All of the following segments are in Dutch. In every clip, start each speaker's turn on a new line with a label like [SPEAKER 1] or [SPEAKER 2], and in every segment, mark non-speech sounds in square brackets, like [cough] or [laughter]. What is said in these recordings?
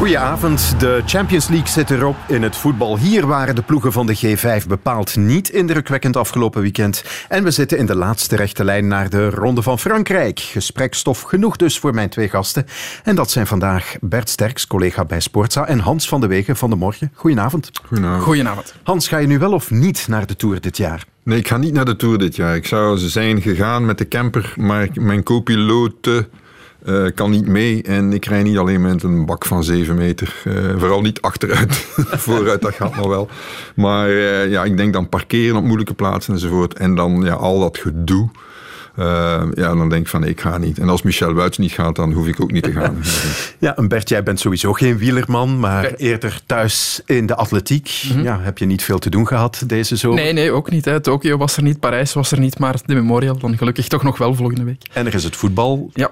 [SPEAKER 1] Goedenavond. De Champions League zit erop in het voetbal. Hier waren de ploegen van de G5 bepaald niet indrukwekkend afgelopen weekend. En we zitten in de laatste rechte lijn naar de Ronde van Frankrijk. Gesprekstof genoeg dus voor mijn twee gasten. En dat zijn vandaag Bert Sterks, collega bij Sportza, en Hans van de Wegen van de Morgen. Goedenavond.
[SPEAKER 2] Goedenavond.
[SPEAKER 3] Goedenavond.
[SPEAKER 1] Hans, ga je nu wel of niet naar de Tour dit jaar?
[SPEAKER 2] Nee, ik ga niet naar de Tour dit jaar. Ik zou zijn gegaan met de camper, maar mijn co-piloot uh, kan niet mee. En ik rij niet alleen met een bak van 7 meter. Uh, vooral niet achteruit. [laughs] Vooruit, dat gaat nog wel. Maar uh, ja, ik denk dan parkeren op moeilijke plaatsen enzovoort. En dan ja, al dat gedoe. ja, dan denk ik van ik ga niet. En als Michel Wuits niet gaat, dan hoef ik ook niet te gaan. [laughs]
[SPEAKER 1] ja, en Bert, jij bent sowieso geen wielerman, maar eerder thuis in de atletiek. Mm -hmm. ja, heb je niet veel te doen gehad deze zomer?
[SPEAKER 3] Nee, nee, ook niet. Hè. Tokio was er niet, Parijs was er niet, maar de Memorial dan gelukkig toch nog wel volgende week.
[SPEAKER 1] En er is het voetbal.
[SPEAKER 3] Ja.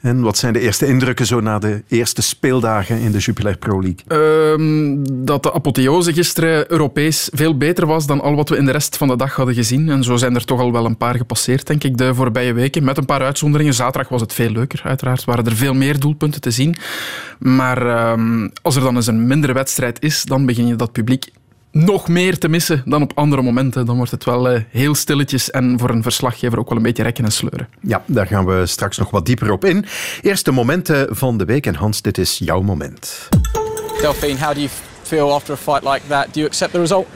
[SPEAKER 1] En wat zijn de eerste indrukken zo na de eerste speeldagen in de Jupiler Pro League?
[SPEAKER 3] Um, dat de apotheose gisteren Europees veel beter was dan al wat we in de rest van de dag hadden gezien. En zo zijn er toch al wel een paar gepasseerd, denk ik, de voorbije weken. Met een paar uitzonderingen. Zaterdag was het veel leuker, uiteraard. Waren er veel meer doelpunten te zien. Maar um, als er dan eens een mindere wedstrijd is, dan begin je dat publiek nog meer te missen dan op andere momenten. Dan wordt het wel uh, heel stilletjes en voor een verslaggever ook wel een beetje rekken en sleuren.
[SPEAKER 1] Ja, daar gaan we straks nog wat dieper op in. Eerste momenten van de week. En Hans, dit is jouw moment.
[SPEAKER 4] Delphine, how do you feel after a fight like that? Do you accept the result?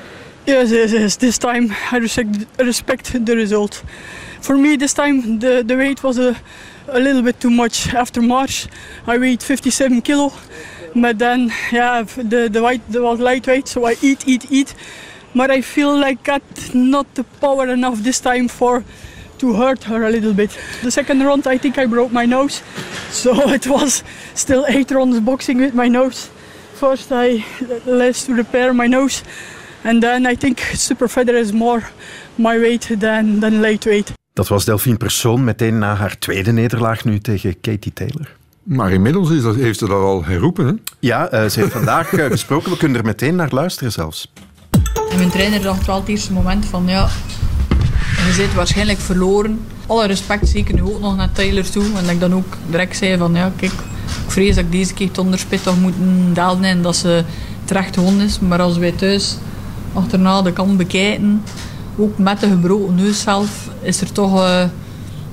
[SPEAKER 5] Yes, yes, yes. This time I respect, respect the result. For me, this time the, the weight was a, a little bit too much. After March, I weighed 57 kilo. But then, yeah, the, the was lightweight, so I eat, eat, eat. But I feel like I got not the power enough this time for to hurt her a little bit. The second round, I think I broke my nose. [laughs] So it was still eight rounds boxing with my nose. First, I left to repair my nose. And then I think super feather is more my weight than, than lightweight.
[SPEAKER 1] Dat was Delphine Persoon meteen na haar tweede nederlaag nu tegen Katie Taylor.
[SPEAKER 2] Maar inmiddels is dat, heeft ze dat al herroepen. Hè?
[SPEAKER 1] Ja, uh, ze heeft vandaag uh, gesproken. We kunnen er meteen naar luisteren zelfs.
[SPEAKER 6] En mijn trainer dacht wel het eerste moment van ja, je zit waarschijnlijk verloren. Alle respect zeker nu ook nog naar Taylor toe. En dat ik dan ook direct zei van ja, kijk, ik vrees dat ik deze keer onder spit toch moet dalen en dat ze terecht gewonnen is. Maar als wij thuis achterna de kant bekijken, ook met de gebroken neus zelf, is er toch uh,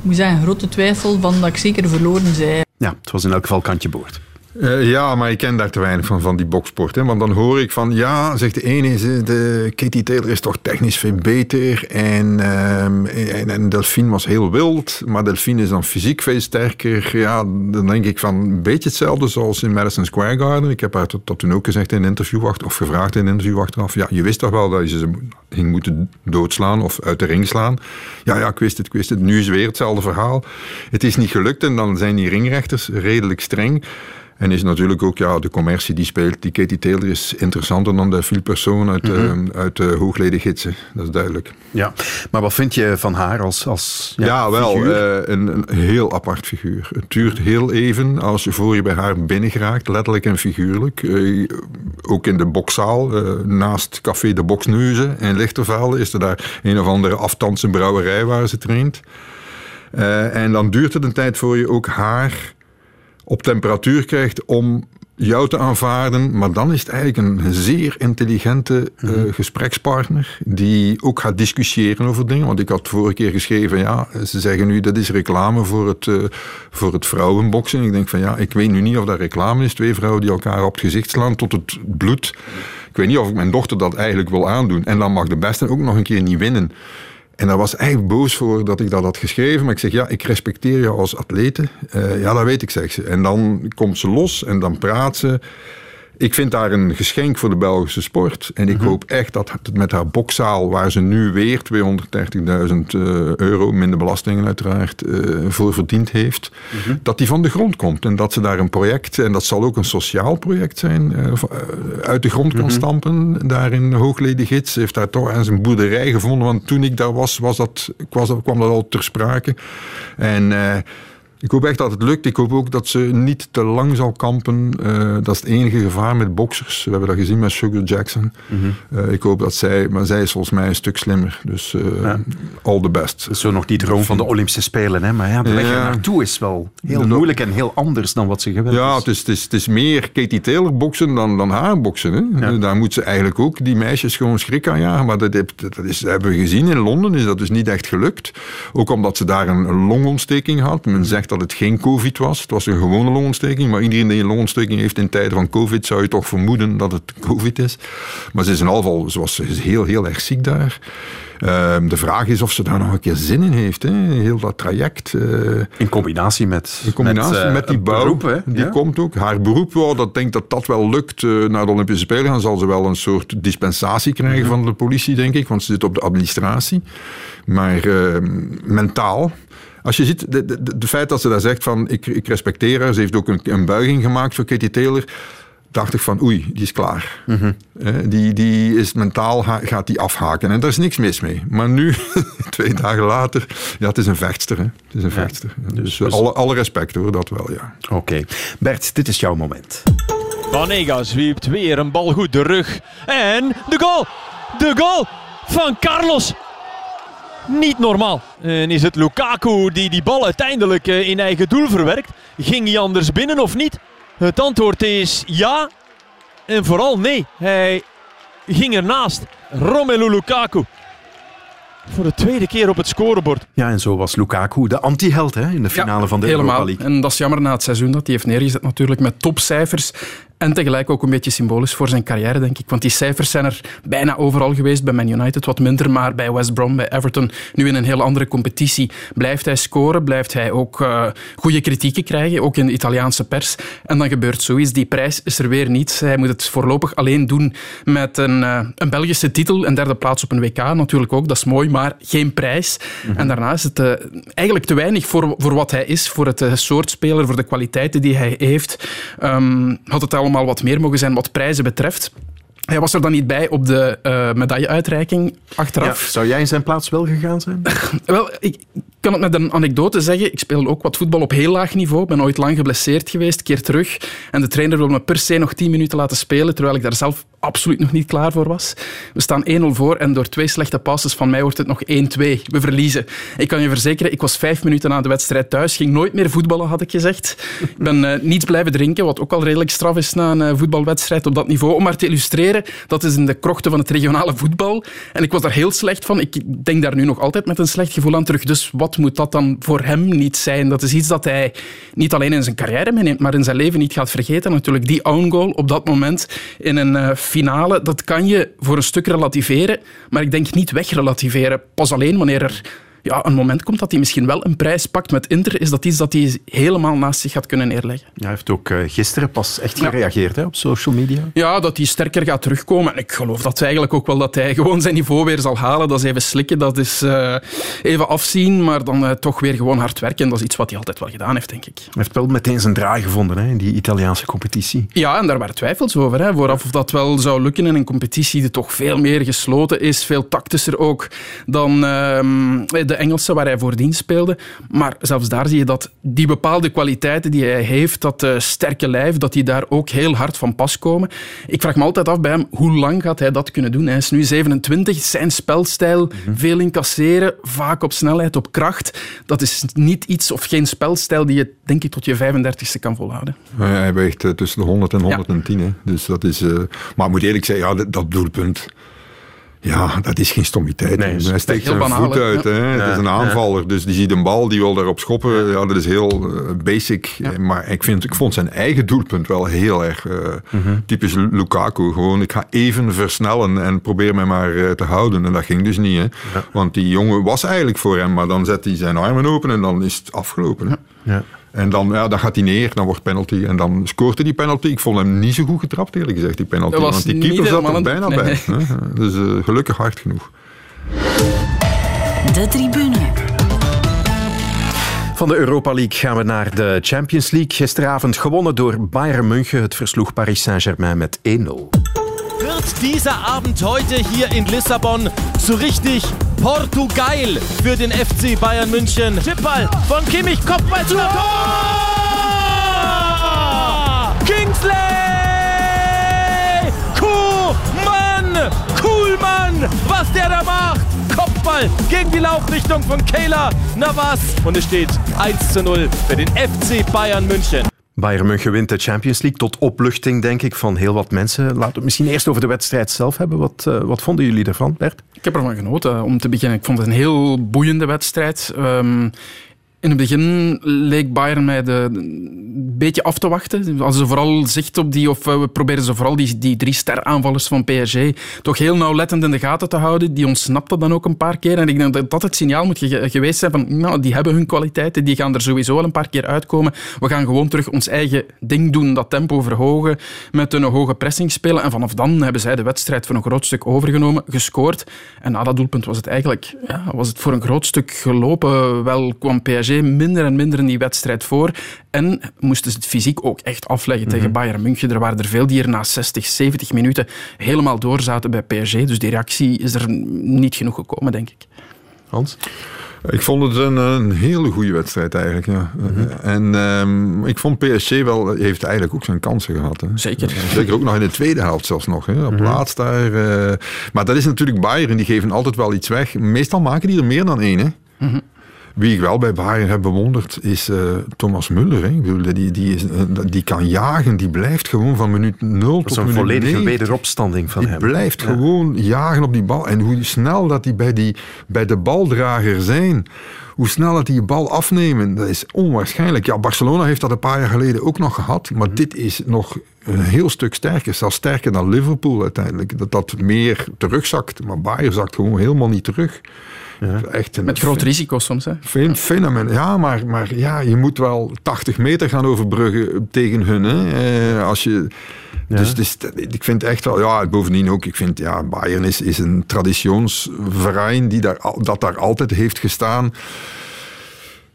[SPEAKER 6] moet zeggen, grote twijfel van dat ik zeker verloren zei.
[SPEAKER 1] Ja, het was in elk geval kantje boord.
[SPEAKER 2] Uh, ja, maar ik ken daar te weinig van, van die boksport. Hè? Want dan hoor ik van, ja, zegt de ene, de Katie Taylor is toch technisch veel beter. En, um, en, en, Delphine was heel wild, maar Delphine is dan fysiek veel sterker. Ja, dan denk ik van, een beetje hetzelfde zoals in Madison Square Garden. Ik heb haar dat, dat toen ook gezegd in een interview, of gevraagd in een interview achteraf. Ja, je wist toch wel dat je ze ging moeten doodslaan of uit de ring slaan. Ja, ja, ik wist het, ik wist het. Nu is weer hetzelfde verhaal. Het is niet gelukt en dan zijn die ringrechters redelijk streng. En is natuurlijk ook ja, de commercie die speelt. Die Katie Taylor is interessanter dan de veel persoon uit, mm-hmm. uh, uit de hoogleden gidsen. Dat is duidelijk.
[SPEAKER 1] Ja, maar wat vind je van haar als, als
[SPEAKER 2] ja, ja wel, uh, een, een, heel apart figuur. Het duurt heel even als je voor je bij haar binnengeraakt, letterlijk en figuurlijk. Uh, ook in de bokszaal, naast Café de Boksneuzen en Lichtervelde, is er daar een of andere aftandse brouwerij waar ze traint. en dan duurt het een tijd voor je ook haar op temperatuur krijgt om jou te aanvaarden. Maar dan is het eigenlijk een zeer intelligente uh, gesprekspartner die ook gaat discussiëren over dingen. Want ik had vorige keer geschreven, ja, ze zeggen nu dat is reclame voor het, uh, voor het vrouwenboksen. Ik denk van ja, ik weet nu niet of dat reclame is. Twee vrouwen die elkaar op het gezicht slaan tot het bloed. Ik weet niet of ik mijn dochter dat eigenlijk wil aandoen. En dan mag de beste ook nog een keer niet winnen. En daar was eigenlijk boos voor dat ik dat had geschreven. Maar ik zeg, ja, ik respecteer jou als atlete. Uh, ja, dat weet ik, zegt ze. En dan komt ze los en dan praat ze. Ik vind daar een geschenk voor de Belgische sport. En ik -hmm. hoop echt dat het met haar bokzaal, waar ze nu weer 230.000 uh, euro, minder belastingen uiteraard, uh, voor verdiend heeft, -hmm. dat die van de grond komt. En dat ze daar een project, en dat zal ook een sociaal project zijn, uh, uit de grond kan -hmm. stampen. Daar in Hoogleden Gids heeft daar toch aan zijn boerderij gevonden. Want toen ik daar was, was dat, was, kwam dat al ter sprake. En Ik hoop echt dat het lukt. Ik hoop ook dat ze niet te lang zal kampen. Uh, dat is het enige gevaar met boxers. We hebben dat gezien met Sugar Jackson. Mm -hmm. uh, ik hoop dat zij... Maar zij is volgens mij een stuk slimmer. Dus uh, ja. all the best.
[SPEAKER 1] Zo nog die droom van de Olympische Spelen. Hè? Maar ja, de weg ja. naartoe is wel heel moeilijk en heel anders dan wat ze gewend
[SPEAKER 2] ja,
[SPEAKER 1] is.
[SPEAKER 2] Ja, het is, het, is, het is meer Katie Taylor boksen dan, dan haar boksen. Hè? Ja. Daar moet ze eigenlijk ook die meisjes gewoon schrik aan jagen. Maar dat, dat, is, dat hebben we gezien in Londen. Is dat dus niet echt gelukt. Ook omdat ze daar een longontsteking had. Men zegt dat het geen COVID was. Het was een gewone longontsteking. Maar iedereen die een longontsteking heeft in tijden van COVID, zou je toch vermoeden dat het COVID is. Maar ze is in ieder geval ze was heel, heel erg ziek daar. Uh, de vraag is of ze daar nog een keer zin in heeft. Hè? Heel dat traject. Uh,
[SPEAKER 1] in combinatie met,
[SPEAKER 2] in combinatie met, uh, met die bouw.
[SPEAKER 1] Beroep, hè?
[SPEAKER 2] Die
[SPEAKER 1] ja?
[SPEAKER 2] komt ook. Haar beroep, wel, dat denkt dat dat wel lukt naar de Olympische Spelen. Dan zal ze wel een soort dispensatie krijgen van de politie, denk ik. Want ze zit op de administratie. Maar ehm, mentaal als je ziet, de, de, de, feit dat ze daar zegt van ik, ik respecteer haar, ze heeft ook een, een buiging gemaakt voor Katie Taylor, dacht ik van oei, die is klaar. Mm -hmm. die, die is mentaal, gaat die afhaken. En daar is niks mis mee. Maar nu, [laughs] twee dagen later, ja, het is een vechtster. Hè. Het is een vechtster. Ja, dus, dus alle, alle respect hoor, dat wel, ja.
[SPEAKER 1] Oké. Okay. Bert, dit is jouw moment.
[SPEAKER 7] Vanega zwiept weer een bal goed de rug. En de goal! De goal van Carlos! Niet normaal. En is het Lukaku die die bal uiteindelijk in eigen doel verwerkt? Ging hij anders binnen of niet? Het antwoord is ja. En vooral nee. Hij ging ernaast. Romelu Lukaku. Voor de tweede keer op het scorebord.
[SPEAKER 1] Ja, en zo was Lukaku de anti-held hè, in de finale
[SPEAKER 3] ja,
[SPEAKER 1] van de
[SPEAKER 3] helemaal.
[SPEAKER 1] Europa League.
[SPEAKER 3] En dat is jammer na het seizoen dat hij heeft neergezet natuurlijk met topcijfers. En tegelijk ook een beetje symbolisch voor zijn carrière, denk ik. Want die cijfers zijn er bijna overal geweest. Bij Man United wat minder, maar bij West Brom, bij Everton, nu in een heel andere competitie. Blijft hij scoren, blijft hij ook uh, goede kritieken krijgen, ook in de Italiaanse pers. En dan gebeurt zoiets. Die prijs is er weer niet. Hij moet het voorlopig alleen doen met een, uh, een Belgische titel. Een derde plaats op een WK natuurlijk ook, dat is mooi, maar geen prijs. Mm-hmm. En daarna is het uh, eigenlijk te weinig voor, voor wat hij is, voor het soort speler, voor de kwaliteiten die hij heeft. Um, had het allemaal wat meer mogen zijn wat prijzen betreft. Hij was er dan niet bij op de uh, medailleuitreiking achteraf.
[SPEAKER 1] Ja, zou jij in zijn plaats wel gegaan zijn? [laughs]
[SPEAKER 3] wel, ik kan het met een anekdote zeggen. Ik speel ook wat voetbal op heel laag niveau. ben ooit lang geblesseerd geweest, keer terug. En de trainer wil me per se nog tien minuten laten spelen, terwijl ik daar zelf absoluut nog niet klaar voor was. We staan 1-0 voor en door twee slechte passes van mij wordt het nog 1-2. We verliezen. Ik kan je verzekeren, ik was vijf minuten na de wedstrijd thuis. Ging nooit meer voetballen, had ik gezegd. Ik ben uh, niets blijven drinken, wat ook al redelijk straf is na een uh, voetbalwedstrijd op dat niveau. Om maar te illustreren, dat is in de krochten van het regionale voetbal. En ik was daar heel slecht van. Ik denk daar nu nog altijd met een slecht gevoel aan terug. Dus wat moet dat dan voor hem niet zijn? Dat is iets dat hij niet alleen in zijn carrière meeneemt, maar in zijn leven niet gaat vergeten. Natuurlijk die own goal op dat moment in een uh, finale, dat kan je voor een stuk relativeren, maar ik denk niet wegrelativeren. Pas alleen wanneer er ja, een moment komt dat hij misschien wel een prijs pakt met Inter, is dat iets dat hij helemaal naast zich gaat kunnen neerleggen.
[SPEAKER 1] Ja, hij heeft ook uh, gisteren pas echt gereageerd hè, op social media.
[SPEAKER 3] Ja, dat hij sterker gaat terugkomen. En ik geloof dat eigenlijk ook wel dat hij [laughs] gewoon zijn niveau weer zal halen. Dat is even slikken, dat is uh, even afzien, maar dan uh, toch weer gewoon hard werken. En dat is iets wat hij altijd wel gedaan heeft, denk ik. Hij
[SPEAKER 1] heeft wel meteen zijn draai gevonden hè, in die Italiaanse competitie.
[SPEAKER 3] Ja, en daar waren twijfels over. Hè, vooraf of dat wel zou lukken in een competitie die toch veel meer gesloten is, veel tactischer ook dan ehm, de Engelsen waar hij voordien speelde. Maar zelfs daar zie je dat die bepaalde kwaliteiten die hij heeft, dat uh, sterke lijf, dat die daar ook heel hard van pas komen. Ik vraag me altijd af bij hem, hoe lang gaat hij dat kunnen doen? Hij is nu 27, zijn spelstijl, mm-hmm. veel incasseren, vaak op snelheid, op kracht. Dat is niet iets of geen spelstijl die je, denk ik, tot je 35ste kan volhouden.
[SPEAKER 2] Hij weegt uh, tussen de 100 en 110. Ja. Hè. Dus dat is, uh, maar ik moet eerlijk zeggen, ja, dat, dat doelpunt... Ja, dat is geen stomiteit. Nee, hij steekt zijn voet uit. Hè. Ja, het is een aanvaller, dus die ziet een bal, die wil daarop schoppen. Ja, dat is heel uh, basic. Ja. Maar ik, vind, ik vond zijn eigen doelpunt wel heel erg uh, mm-hmm. typisch Lukaku. Gewoon, ik ga even versnellen en probeer mij maar uh, te houden. En dat ging dus niet. Hè. Want die jongen was eigenlijk voor hem, maar dan zet hij zijn armen open en dan is het afgelopen. Ja. En dan, ja, dan gaat hij neer, dan wordt penalty. En dan scoort hij die penalty. Ik vond hem niet zo goed getrapt, eerlijk gezegd, die penalty. Want die keeper zat er bijna nee. bij. [laughs] Hè? Dus uh, gelukkig hard genoeg.
[SPEAKER 8] De tribune.
[SPEAKER 1] Van de Europa League gaan we naar de Champions League. Gisteravond gewonnen door Bayern München. Het versloeg Paris Saint-Germain met 1-0.
[SPEAKER 7] Wird dieser Abend heute hier in Lissabon so richtig
[SPEAKER 9] Portugal für den FC Bayern München. Chipball von Kimmich, Kopfball zu Tor! Kingsley! Kuhlmann! Kuhlmann! Was der da macht! Kopfball gegen die Laufrichtung von Kayla Navas. Und es steht 1 zu 0 für den FC Bayern München.
[SPEAKER 1] Bayern München wint de Champions League tot opluchting, denk ik, van heel wat mensen. Laten we het misschien eerst over de wedstrijd zelf hebben. Wat, uh, wat vonden jullie ervan, Bert?
[SPEAKER 3] Ik heb ervan genoten. Om te beginnen, ik vond het een heel boeiende wedstrijd. Um, in het begin leek Bayern mij de, een beetje af te wachten. Als ze vooral zicht op die, of we proberen ze vooral die, die drie ster-aanvallers van PSG toch heel nauwlettend in de gaten te houden. Die ontsnapten dan ook een paar keer. En ik denk dat dat het signaal moet geweest zijn van, nou, die hebben hun kwaliteiten, die gaan er sowieso wel een paar keer uitkomen. We gaan gewoon terug ons eigen ding doen, dat tempo verhogen, met een hoge pressing spelen. En vanaf dan hebben zij de wedstrijd voor een groot stuk overgenomen, gescoord. En na dat doelpunt was het eigenlijk ja, was het voor een groot stuk gelopen. Wel kwam PSG minder en minder in die wedstrijd voor. En moesten ze het fysiek ook echt afleggen tegen mhm. Bayern München. Er waren er veel die er na 60, 70 minuten helemaal doorzaten bij PSG. Dus die reactie is er niet genoeg gekomen, denk ik.
[SPEAKER 1] Hans?
[SPEAKER 2] Ik vond het een, een hele goede wedstrijd eigenlijk. Ja. Mhm. En um, ik vond PSG wel, heeft eigenlijk ook zijn kansen gehad. Hè.
[SPEAKER 3] Zeker.
[SPEAKER 2] Zeker ook nog in de tweede helft zelfs nog. Hè. Op mm laatst daar. Uh, maar dat is natuurlijk Bayern, die geven altijd wel iets weg. Meestal maken die er meer dan één. Hè. Mm wie ik wel bij Bayern heb bewonderd is uh, Thomas Müller. Hè. Ik bedoel, die, die, is, uh, die kan jagen, die blijft gewoon van minuut 0 tot minuut
[SPEAKER 1] een volledige wederopstanding van
[SPEAKER 2] die
[SPEAKER 1] hem.
[SPEAKER 2] Die blijft gewoon jagen op die bal. En hoe snel dat die bij, die bij de baldrager zijn, hoe snel dat die je bal afnemen, dat is onwaarschijnlijk. Ja, Barcelona heeft dat een paar jaar geleden ook nog gehad, maar mhm. dit is nog een heel stuk sterker. Zelfs sterker dan Liverpool uiteindelijk. Dat dat meer terugzakt. Maar Bayern zakt gewoon helemaal niet terug.
[SPEAKER 3] Ja. Echt een Met groot risico soms. Hè?
[SPEAKER 2] Fenomeen. Ja, maar, maar ja, je moet wel 80 meter gaan overbruggen tegen hun. Hè. Eh, als je, ja. Dus, dus ik vind echt wel, ja, bovendien ook, ik vind, ja, Bayern is, is een traditionsverein die daar, dat daar altijd heeft gestaan.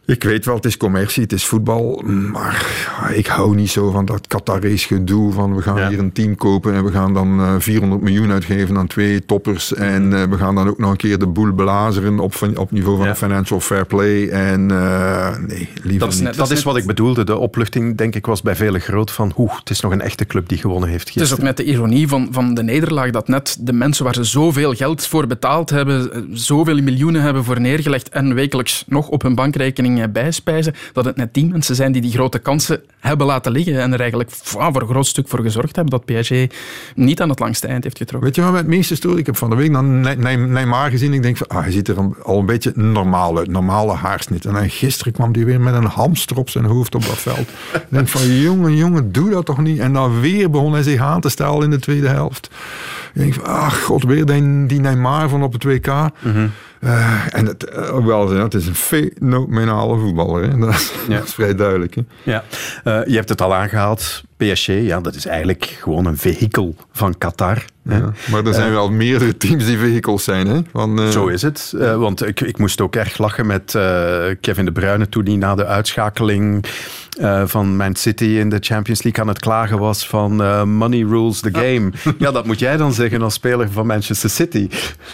[SPEAKER 2] Ik weet wel, het is commercie, het is voetbal, maar ik hou niet zo van dat Qataris gedoe van we gaan hier een team kopen en we gaan dan 400 eh, miljoen uitgeven aan twee toppers en uh, we gaan dan ook nog een keer de boel blazeren op, op niveau van ja. financial fair play en uh, nee, liever
[SPEAKER 1] dat is,
[SPEAKER 2] niet.
[SPEAKER 1] Dat is wat ik bedoelde, de opluchting denk ik was bij velen groot van hoe het is nog een echte club die gewonnen heeft gisteren.
[SPEAKER 3] Het is ook net de ironie van, van de nederlaag dat net de mensen waar ze zoveel geld voor betaald hebben, zoveel miljoenen hebben voor neergelegd en wekelijks nog op hun bankrekening bijspijzen, dat het net die mensen zijn die die grote kansen hebben laten liggen en er eigenlijk voor een groot stuk voor gezorgd hebben dat PSG niet aan het langste eind heeft getrokken.
[SPEAKER 2] Weet je wat het meeste stoort? Ik heb van de week naar Neymar gezien en ik denk van, ah, hij ziet er al een beetje normaal uit, normale haarsnit. En dan gisteren kwam hij weer met een hamster op zijn hoofd op dat veld. ik denk van, jongen, jongen, doe dat toch niet? En dan weer begon hij zich aan te stellen in de tweede helft. Ik denk van, ach god, weer die, die Neymar van op het WK. Mm uh, en het, uh, wel, het is een fenomenale voetballer. Hè? [laughs] Dat, is, ja. dat, is, vrij duidelijk. Hè?
[SPEAKER 1] Ja. Uh, je hebt het al aangehaald. PSG, ja, dat is eigenlijk gewoon een vehikel van Qatar.
[SPEAKER 2] Ja, maar er zijn wel meerdere teams die vehicles zijn. Hè?
[SPEAKER 1] Van, Zo is het. want ik, ik moest ook erg lachen met Kevin De Bruyne toen hij na de uitschakeling van Man City in de Champions League aan het klagen was van money rules the game. ja, dat moet jij dan zeggen als speler van Manchester City.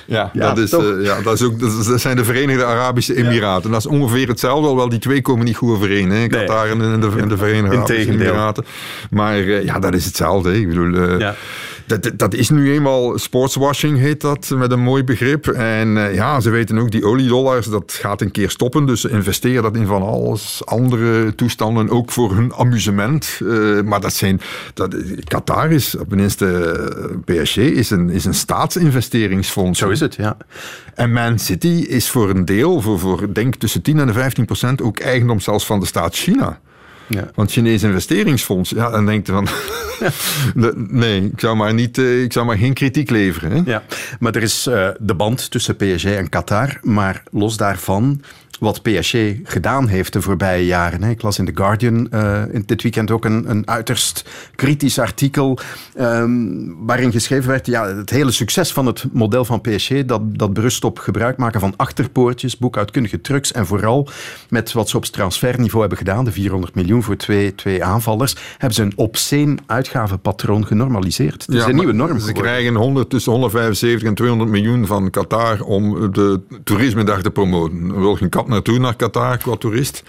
[SPEAKER 2] Ja, ja dat, is, ja dat, is ook, dat zijn de Verenigde Arabische Emiraten. Dat is ongeveer hetzelfde, alhoewel die twee komen niet goed overeen. Hè? Qatar en, de, en de Verenigde Arabische Emiraten. Maar ja, dat is hetzelfde. Hè? Ik bedoel, ja dat, dat is nu eenmaal sportswashing, heet dat, met een mooi begrip. En uh, ja, ze weten ook, die oliedollars, dat gaat een keer stoppen. Dus ze investeren dat in van alles andere toestanden, ook voor hun amusement. Uh, maar dat zijn, dat, Qatar is, tenminste PSG, is een, is een staatsinvesteringsfonds.
[SPEAKER 1] Zo is het, ja.
[SPEAKER 2] En Man City is voor een deel, voor, voor denk tussen 10 en 15 procent, ook eigendom zelfs van de staat China. Ja. Want Chinese investeringsfonds, ja, dan denkt van... [laughs] [laughs] nee, ik zou, maar niet, eh, ik zou maar geen kritiek leveren. Hè?
[SPEAKER 1] Ja, maar er is uh, de band tussen PSG en Qatar. Maar los daarvan wat PSG gedaan heeft de voorbije jaren. Ik las in The Guardian uh, dit weekend ook een, een uiterst kritisch artikel um, waarin geschreven werd, ja, het hele succes van het model van PSG, dat, dat berust op gebruik maken van achterpoortjes, boekhoudkundige trucs en vooral met wat ze op transferniveau hebben gedaan, de 400 miljoen voor twee, twee aanvallers, hebben ze een obscene uitgavenpatroon genormaliseerd. Het is een nieuwe norm
[SPEAKER 2] Ze krijgen 100, tussen 175 en 200 miljoen van Qatar om de toerismedag te promoten. Wil geen kat naartoe naar Qatar qua toerist.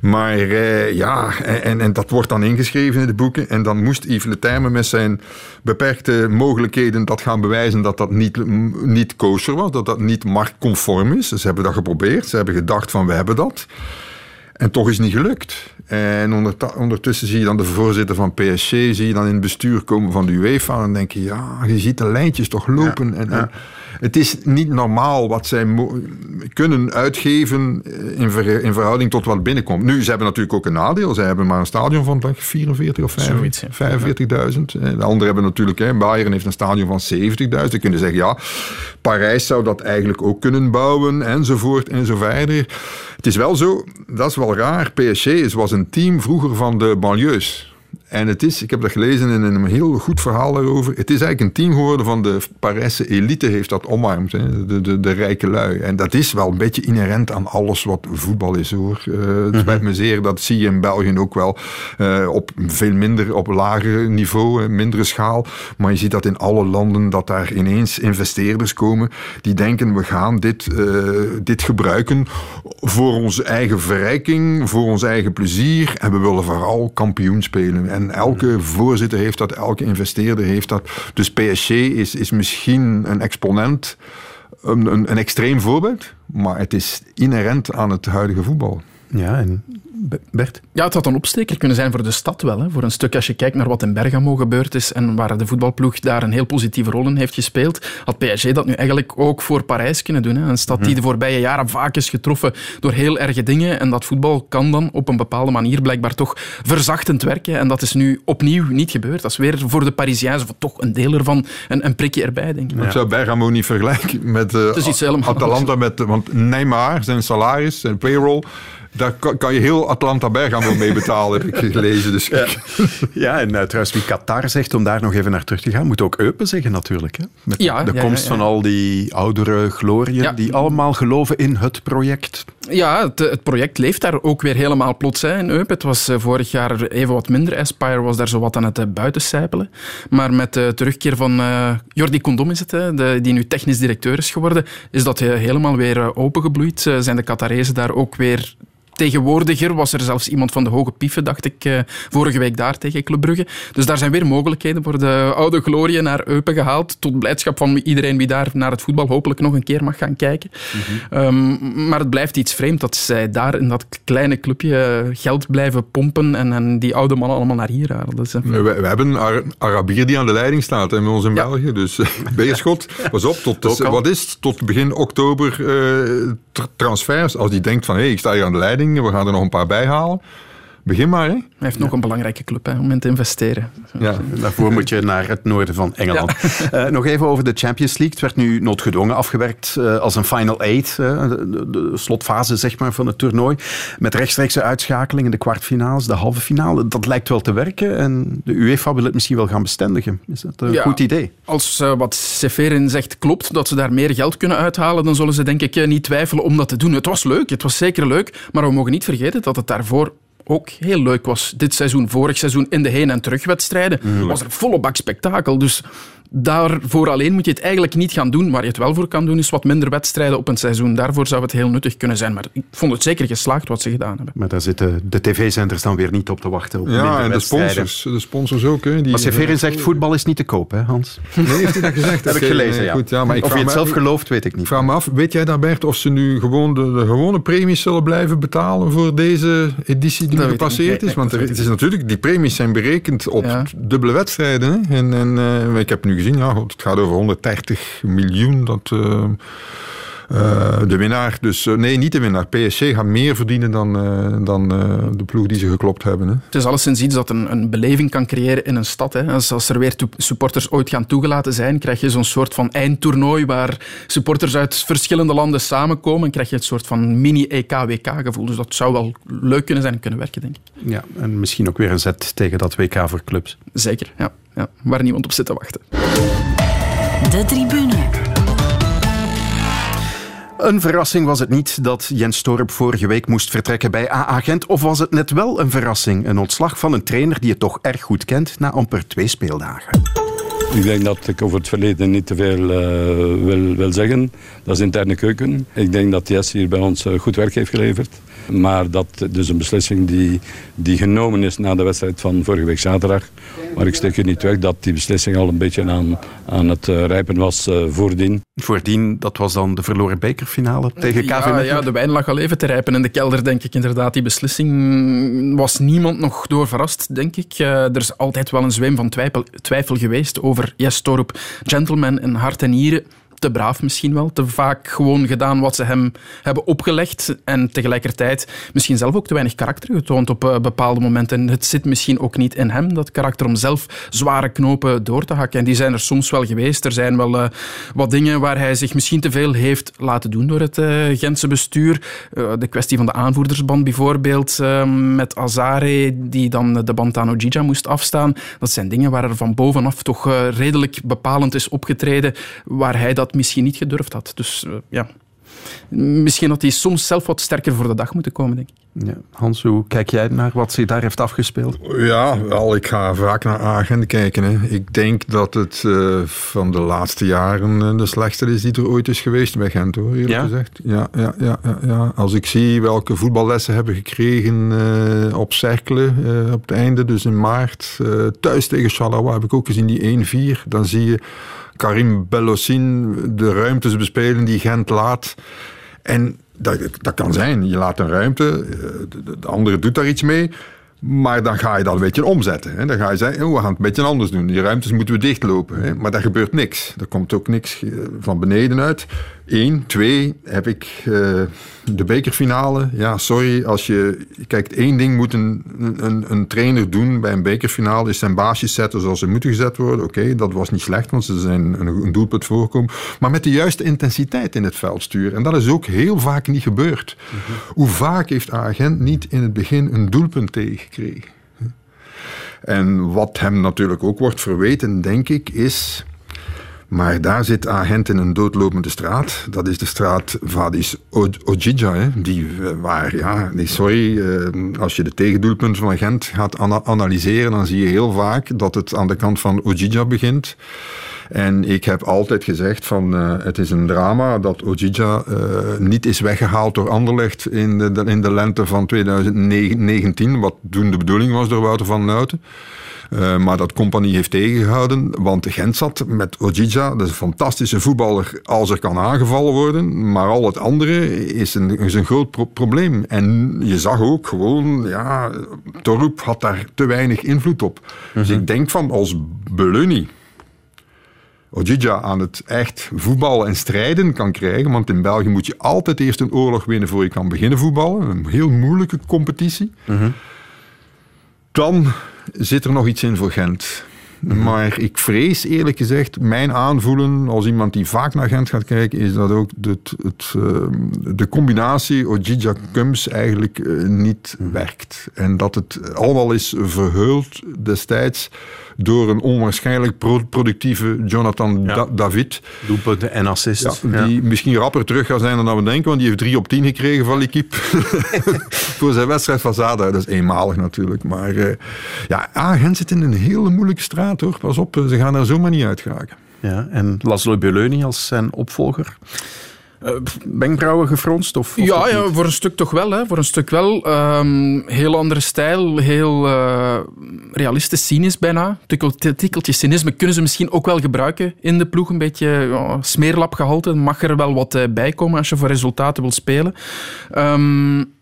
[SPEAKER 2] Maar uh, ja, en, en dat wordt dan ingeschreven in de boeken. En dan moest Yves Le Terme met zijn beperkte mogelijkheden dat gaan bewijzen dat dat niet, niet kosher was, dat dat niet marktconform is. Ze hebben dat geprobeerd. Ze hebben gedacht van we hebben dat. En toch is het niet gelukt. En ondertussen zie je dan de voorzitter van PSG, zie je dan in het bestuur komen van de UEFA. En dan denk je, ja, je ziet de lijntjes toch lopen. en, en het is niet normaal wat zij kunnen uitgeven eh, in, ver in, verhouding tot wat binnenkomt. Nu, ze hebben natuurlijk ook een nadeel. Ze hebben maar een stadion van 44 of 45.000. De anderen hebben natuurlijk, hè, Bayern heeft een stadion van 70.000. Ze kunnen zeggen, ja, Parijs zou dat eigenlijk ook kunnen bouwen, enzovoort, en zo verder. Het is wel zo, dat is wel raar. PSG was een team vroeger van de banlieues. En het is, ik heb dat gelezen in een heel goed verhaal daarover. Het is eigenlijk een team geworden van de Parijse elite, heeft dat omarmd. Hè? De, de, de rijke lui. En dat is wel een beetje inherent aan alles wat voetbal is hoor. Uh, het spijt mhm. me zeer, dat zie je in België ook wel. Uh, op veel minder, op lager niveau, mindere schaal. Maar je ziet dat in alle landen dat daar ineens investeerders komen die denken we gaan dit, uh, dit gebruiken voor onze eigen verrijking, voor ons eigen plezier. En we willen vooral kampioen spelen. En elke voorzitter heeft dat, elke investeerder heeft dat. Dus PSG is, is misschien een exponent, een, een, een extreem voorbeeld, maar het is inherent aan het huidige voetbal.
[SPEAKER 1] Ja, en Bert?
[SPEAKER 3] Ja, het had een opsteker kunnen zijn voor de stad wel. Hè. Voor een stuk als je kijkt naar wat in Bergamo gebeurd is en waar de voetbalploeg daar een heel positieve rol in heeft gespeeld, had PSG dat nu eigenlijk ook voor Parijs kunnen doen. Hè. Een stad die de voorbije jaren vaak is getroffen door heel erge dingen. En dat voetbal kan dan op een bepaalde manier blijkbaar toch verzachtend werken. En dat is nu opnieuw niet gebeurd. Dat is weer voor de Parisiërs, of toch een deel ervan, een, een prikje erbij, denk ik.
[SPEAKER 2] Ik zou Bergamo niet vergelijken met uh, Atalanta, met, want Neymar, zijn salaris, zijn payroll daar kan, je heel Atlanta Bergamo mee betalen, heb ik [laughs] gelezen. Dus
[SPEAKER 1] ja. ja, en uh, trouwens, wie Qatar zegt, om daar nog even naar terug te gaan, moet ook Eupen zeggen natuurlijk. Hè? Met ja, de komst van al die oudere glorieën, die allemaal geloven in het project.
[SPEAKER 3] Ja, het, het, project leeft daar ook weer helemaal plots hè, in Eupen. Het was uh, vorig jaar even wat minder. Aspire was daar zo wat aan het uh, buitencijpelen. Maar met de terugkeer van Jordi Condom is het, hè, de, die nu technisch directeur is geworden, is dat helemaal weer opengebloeid. zijn de Qatarezen daar ook weer tegenwoordiger was er zelfs iemand van de Hoge Pieven, dacht ik, eh, vorige week daar tegen Club Brugge. Dus daar zijn weer mogelijkheden voor de oude glorie naar Eupen gehaald. Tot blijdschap van iedereen wie daar naar het voetbal hopelijk nog een keer mag gaan kijken. Mhm. Ehm, maar het blijft iets vreemd dat zij daar in dat kleine clubje geld blijven pompen en, en die oude mannen allemaal naar hier halen.
[SPEAKER 2] Dat we, we, hebben een Arabier die aan de leiding staat en bij ons in België. Dus [laughs] Beerschot, pas op, tot, wat is tot begin oktober uh, transfers. Als die denkt van hé, hey, ik sta hier aan de leiding we gaan er nog een paar bij halen. Begin maar, hè. Hij
[SPEAKER 3] heeft nog een belangrijke club hè, om in te investeren.
[SPEAKER 1] Ja, daarvoor moet je naar het noorden van Engeland. Uh, [laughs] nog even over de Champions League. Het werd nu noodgedwongen afgewerkt uh, als een final eight. Uh, de, de, slotfase zeg maar, van het toernooi. Met rechtstreekse uitschakelingen, de kwartfinales, de halve finale. Dat lijkt wel te werken. En de UEFA wil het misschien wel gaan bestendigen. Is dat een goed idee?
[SPEAKER 3] Als wat Seferin zegt klopt, dat ze daar meer geld kunnen uithalen, dan zullen ze denk ik niet twijfelen om dat te doen. Het was leuk, het was zeker leuk. Maar we mogen niet vergeten dat het daarvoor ook heel leuk was. Dit seizoen, vorig seizoen in de heen- en terugwedstrijden, mm. was er volle bak spektakel. Dus daarvoor alleen moet je het eigenlijk niet gaan doen. Waar je het wel voor kan doen, is wat minder wedstrijden op een seizoen. Daarvoor zou het heel nuttig kunnen zijn. Maar ik vond het zeker geslaagd wat ze gedaan hebben.
[SPEAKER 1] Maar daar zitten de tv-zenders dan weer niet op te wachten. Op
[SPEAKER 2] ja, en de sponsors, de sponsors ook. Hè,
[SPEAKER 1] die maar Severin zegt, voetbal is niet te koop, hè Hans?
[SPEAKER 2] Nee, heeft hij dat gezegd? [laughs]
[SPEAKER 1] heb ik gelezen, ja. Goed, ja maar ik of je het zelf gelooft, weet ik niet.
[SPEAKER 2] vraag me af, weet jij daar Bert, of ze nu gewoon de, de gewone premies zullen blijven betalen voor deze editie die gepasseerd is? Want het is natuurlijk, die premies zijn berekend op dubbele wedstrijden. Hè? En, en uh, ik heb nu gezien, ja, het gaat over 130 miljoen. Dat, uh, Uh, de winnaar, dus uh, nee, niet de winnaar. PSG gaat meer verdienen dan, uh, dan de ploeg die ze geklopt hebben. Hè.
[SPEAKER 3] Het is alleszins iets dat een, een beleving kan creëren in een stad. Hè. Als, als er weer supporters ooit gaan toegelaten zijn, krijg je zo'n soort van eindtoernooi waar supporters uit verschillende landen samenkomen. En krijg je het soort van mini-EK-WK-gevoel. Dus dat zou wel leuk kunnen zijn en kunnen werken, denk ik.
[SPEAKER 1] Ja, en misschien ook weer een zet tegen dat WK voor clubs.
[SPEAKER 3] Zeker, ja. Ja waar niemand op zit te wachten.
[SPEAKER 8] De tribune.
[SPEAKER 1] Een verrassing was het niet dat Jens Torp vorige week moest vertrekken bij AA Gent. Of was het net wel een verrassing? Een ontslag van een trainer die het toch erg goed kent na amper twee speeldagen.
[SPEAKER 10] Ik denk dat ik over het verleden niet te veel uh, wil, wil zeggen. Dat is interne keuken. Ik denk dat Jens hier bij ons uh, goed werk heeft geleverd. Maar dat dus een beslissing die, die genomen is na de wedstrijd van vorige week zaterdag. Maar ik steek je niet weg dat die beslissing al een beetje aan, aan het uh, rijpen was uh, voordien.
[SPEAKER 1] Voordien, dat was dan de verloren bekerfinale tegen KV ja,
[SPEAKER 3] ja, de wijn lag al even te rijpen in de kelder, denk ik inderdaad. Die beslissing was niemand nog door verrast, denk ik. Uh, er is altijd wel een zweem van twijfel, twijfel geweest over Jes Torp, gentleman en hart en nieren te braaf misschien wel. Te vaak gewoon gedaan wat ze hem hebben opgelegd. En tegelijkertijd misschien zelf ook te weinig karakter getoond op uh, bepaalde momenten. En het zit misschien ook niet in hem, dat karakter, om zelf zware knopen door te hakken. En die zijn er soms wel geweest. Er zijn wel uh, wat dingen waar hij zich misschien te veel heeft laten doen door het uh, Gentse bestuur. de kwestie van de aanvoerdersband bijvoorbeeld, met Azare, die dan de band aan Ojija moest afstaan. Dat zijn dingen waar er van bovenaf toch redelijk bepalend is opgetreden, waar hij dat misschien niet gedurfd had. Dus uh, ja, misschien had hij soms zelf wat sterker voor de dag moeten komen, denk ik.
[SPEAKER 1] Ja. Hans, hoe kijk jij naar wat zich daar heeft afgespeeld?
[SPEAKER 2] Ja, wel, ik ga vaak naar Agent kijken. Hè. Ik denk dat het uh, van de laatste jaren uh, de slechtste is die er ooit is geweest bij Gent, hoor, eerlijk
[SPEAKER 1] ja?
[SPEAKER 2] gezegd. Ja, ja, ja, ja, ja, Als ik zie welke voetballessen hebben gekregen uh, op Cercle op het einde, dus in maart, thuis tegen Charleroi heb ik ook gezien die 1-4, dan zie je Karim Bellossin de ruimtes bespelen die Gent laat. En dat, dat kan zijn. Je laat een ruimte, eh, de, de andere doet daar iets mee. Maar dan ga je dat een beetje omzetten. Hè. Dan ga je zeggen, oh, we gaan het een beetje anders doen. Die ruimtes moeten we dichtlopen. Hè. Maar daar gebeurt niks. Er komt ook niks eh, van beneden uit. Eén. Twee, heb ik uh, de bekerfinale. Ja, sorry, als je... Kijk, één ding moet een, een, een, trainer doen bij een bekerfinale... is zijn baasjes zetten zoals ze moeten gezet worden. Oké, dat was niet slecht, want ze zijn een, een doelpunt voorkomen. Maar met de juiste intensiteit in het veld sturen. En dat is ook heel vaak niet gebeurd. Mhm. Hoe vaak heeft Agent niet in het begin een doelpunt tegengekregen? En wat hem natuurlijk ook wordt verweten, denk ik, is maar daar zit agent in een doodlopende straat. Dat is de straat Vadis Ojija. Die, eh, waar, ja, sorry, eh, als je de tegendoelpunten van Gent gaat analyseren, dan zie je heel vaak dat het aan de kant van Ojija begint. En ik heb altijd gezegd van uh, het is een drama dat Ojija niet is weggehaald door Anderlecht in de, in de lente van 2019, wat toen de bedoeling was door Wouter van Nuiten. Uh, maar dat compagnie heeft tegengehouden, want Gent zat met Ojija, dat is een fantastische voetballer als er kan aangevallen worden, maar al het andere is een, is een groot pro probleem. En je zag ook gewoon, ja, Torp had daar te weinig invloed op. Mm -hmm. Dus mhm. ik denk van als Beluni Ojija aan het echt voetballen en strijden kan krijgen. Want in België moet je altijd eerst een oorlog winnen voor je kan beginnen voetballen. Een heel moeilijke competitie. Mm -hmm. Dan zit er nog iets in voor Gent. Mhm. Maar ik vrees eerlijk gezegd, mijn aanvoelen als iemand die vaak naar Gent gaat kijken, is dat ook het, het, uh, de combinatie Ojija Kums eigenlijk uh, niet mhm. werkt. En dat het allemaal is verheuld destijds door een onwaarschijnlijk productieve Jonathan ja. da David.
[SPEAKER 1] Doelpunten en assists.
[SPEAKER 2] Ja, die misschien rapper terug gaat zijn dan we denken, want die heeft 3 op 10 gekregen van L'Equipe. [laughs] Voor zijn wedstrijd van zaterdag. Dat is eenmalig natuurlijk. Maar uh, ja, Gent zit in een hele moeilijke straat hoor. Pas op, ze gaan er zomaar niet uit geraken.
[SPEAKER 1] Ja, en Laszlo Beleuni als zijn opvolger? Uh, wenkbrauwen gefronst? Of,
[SPEAKER 3] of ja, ja, voor een stuk toch wel. Hè. Voor een stuk wel. Um, heel andere stijl, heel uh, realistisch, cynisch bijna. Tikkeltje, tikkeltje cynisme kunnen ze misschien ook wel gebruiken in de ploeg. Een beetje ja, smeerlapgehalte. Mag er wel wat uh, bij komen als je voor resultaten wil spelen. Um,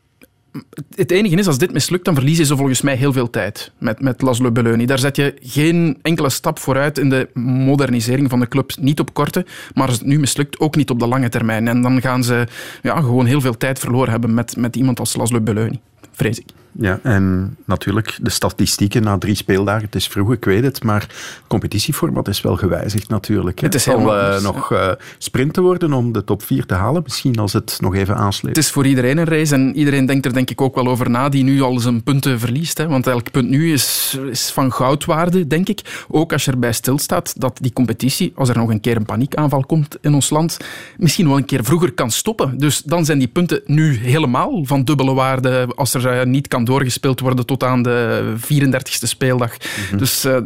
[SPEAKER 3] het enige is, als dit mislukt, dan verliezen ze volgens mij heel veel tijd met, met Laszlo Belloni. Daar zet je geen enkele stap vooruit in de modernisering van de club. Niet op korte, maar als het nu mislukt, ook niet op de lange termijn. En dan gaan ze ja, gewoon heel veel tijd verloren hebben met, met iemand als Laszlo Belloni, vrees ik.
[SPEAKER 1] Ja, en natuurlijk de statistieken na drie speeldagen. Het is vroeg, ik weet het, maar het competitieformat is wel gewijzigd natuurlijk. Hè.
[SPEAKER 3] Het is
[SPEAKER 1] zal
[SPEAKER 3] helemaal anders,
[SPEAKER 1] nog uh, sprinten worden om de top 4 te halen, misschien als het nog even aansleept.
[SPEAKER 3] Het is voor iedereen een race en iedereen denkt er denk ik ook wel over na die nu al zijn punten verliest. Hè. Want elk punt nu is, is van goudwaarde, denk ik. Ook als je erbij stilstaat dat die competitie, als er nog een keer een paniekaanval komt in ons land, misschien wel een keer vroeger kan stoppen. Dus dan zijn die punten nu helemaal van dubbele waarde als er uh, niet kan doorgespeeld worden tot aan de 34e speeldag.
[SPEAKER 1] Mhm.
[SPEAKER 3] Dus uh,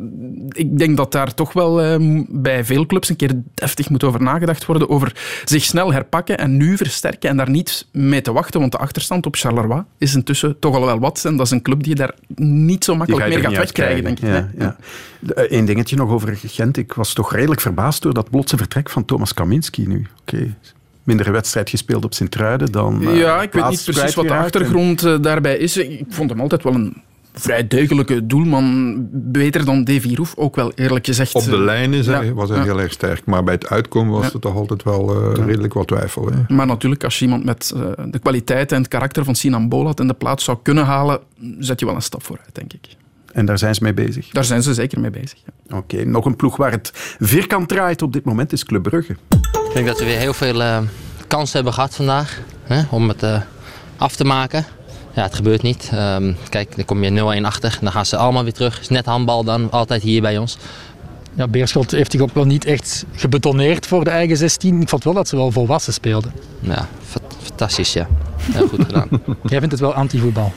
[SPEAKER 3] ik denk dat daar toch wel uh, bij veel clubs een keer deftig moet over nagedacht worden, over zich snel herpakken en nu versterken en daar niet mee te wachten, want de achterstand op Charleroi is intussen toch al wel wat en dat is een club die je daar niet zo makkelijk meer gaat wegkrijgen, denk ik.
[SPEAKER 1] Ja, ja. Eén eh, dingetje nog over Gent. Ik was toch redelijk verbaasd door dat plotse vertrek van Thomas Kaminski nu. Oké, okay minder wedstrijd gespeeld op Sint-Truiden dan. Uh,
[SPEAKER 3] ja, ik weet niet precies wat de achtergrond en... daarbij is. Ik vond hem altijd wel een vrij deugdelijke doelman. Beter dan Davy Roef, ook wel eerlijk gezegd.
[SPEAKER 2] Op de lijn is hij, ja. was hij ja. heel erg sterk. Maar bij het uitkomen was ja. het toch altijd wel uh, redelijk wat twijfel. Hè?
[SPEAKER 3] Maar natuurlijk, als je iemand met uh, de kwaliteit en het karakter van Sinan Bolat in de plaats zou kunnen halen, zet je wel een stap vooruit, denk ik.
[SPEAKER 1] En daar zijn ze mee bezig?
[SPEAKER 3] Daar zijn ze zeker mee bezig.
[SPEAKER 1] Ja. Oké, okay, nog een ploeg waar het vierkant draait op dit moment is Club Brugge.
[SPEAKER 11] Ik denk dat we weer heel veel uh, kansen hebben gehad vandaag hè, om het uh, af te maken. Ja, het gebeurt niet. Um, kijk, dan kom je 0-1 achter. Dan gaan ze allemaal weer terug. Het is net handbal dan, altijd hier bij ons.
[SPEAKER 12] Ja, Beerschot heeft zich ook wel niet echt gebetoneerd voor de eigen 16. Ik vond wel dat ze wel volwassen speelden.
[SPEAKER 11] Ja, fantastisch ja. Heel goed gedaan. [laughs]
[SPEAKER 12] Jij vindt het wel anti-voetbal?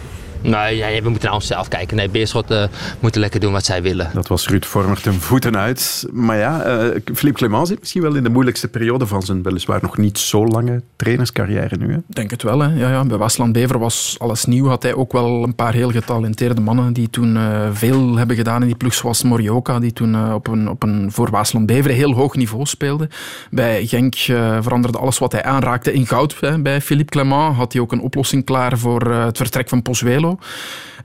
[SPEAKER 11] Nee, ja, we moeten naar onszelf kijken. Nee, Beerschot uh, moeten lekker doen wat zij willen.
[SPEAKER 1] Dat was Ruud Vormer ten voeten uit. Maar ja, uh, Philippe Clement zit misschien wel in de moeilijkste periode van zijn weliswaar nog niet zo lange trainerscarrière nu. Hè?
[SPEAKER 3] Denk het wel. Hè. Ja, ja. Bij Wasland Bever was alles nieuw. Had hij ook wel een paar heel getalenteerde mannen die toen uh, veel hebben gedaan in die ploeg. Zoals Morioka, die toen op, een, op een voor Wasland Bever heel hoog niveau speelde. Bij Genk veranderde alles wat hij aanraakte in goud. Hè. Bij Philippe Clement had hij ook een oplossing klaar voor het vertrek van Pozuelo.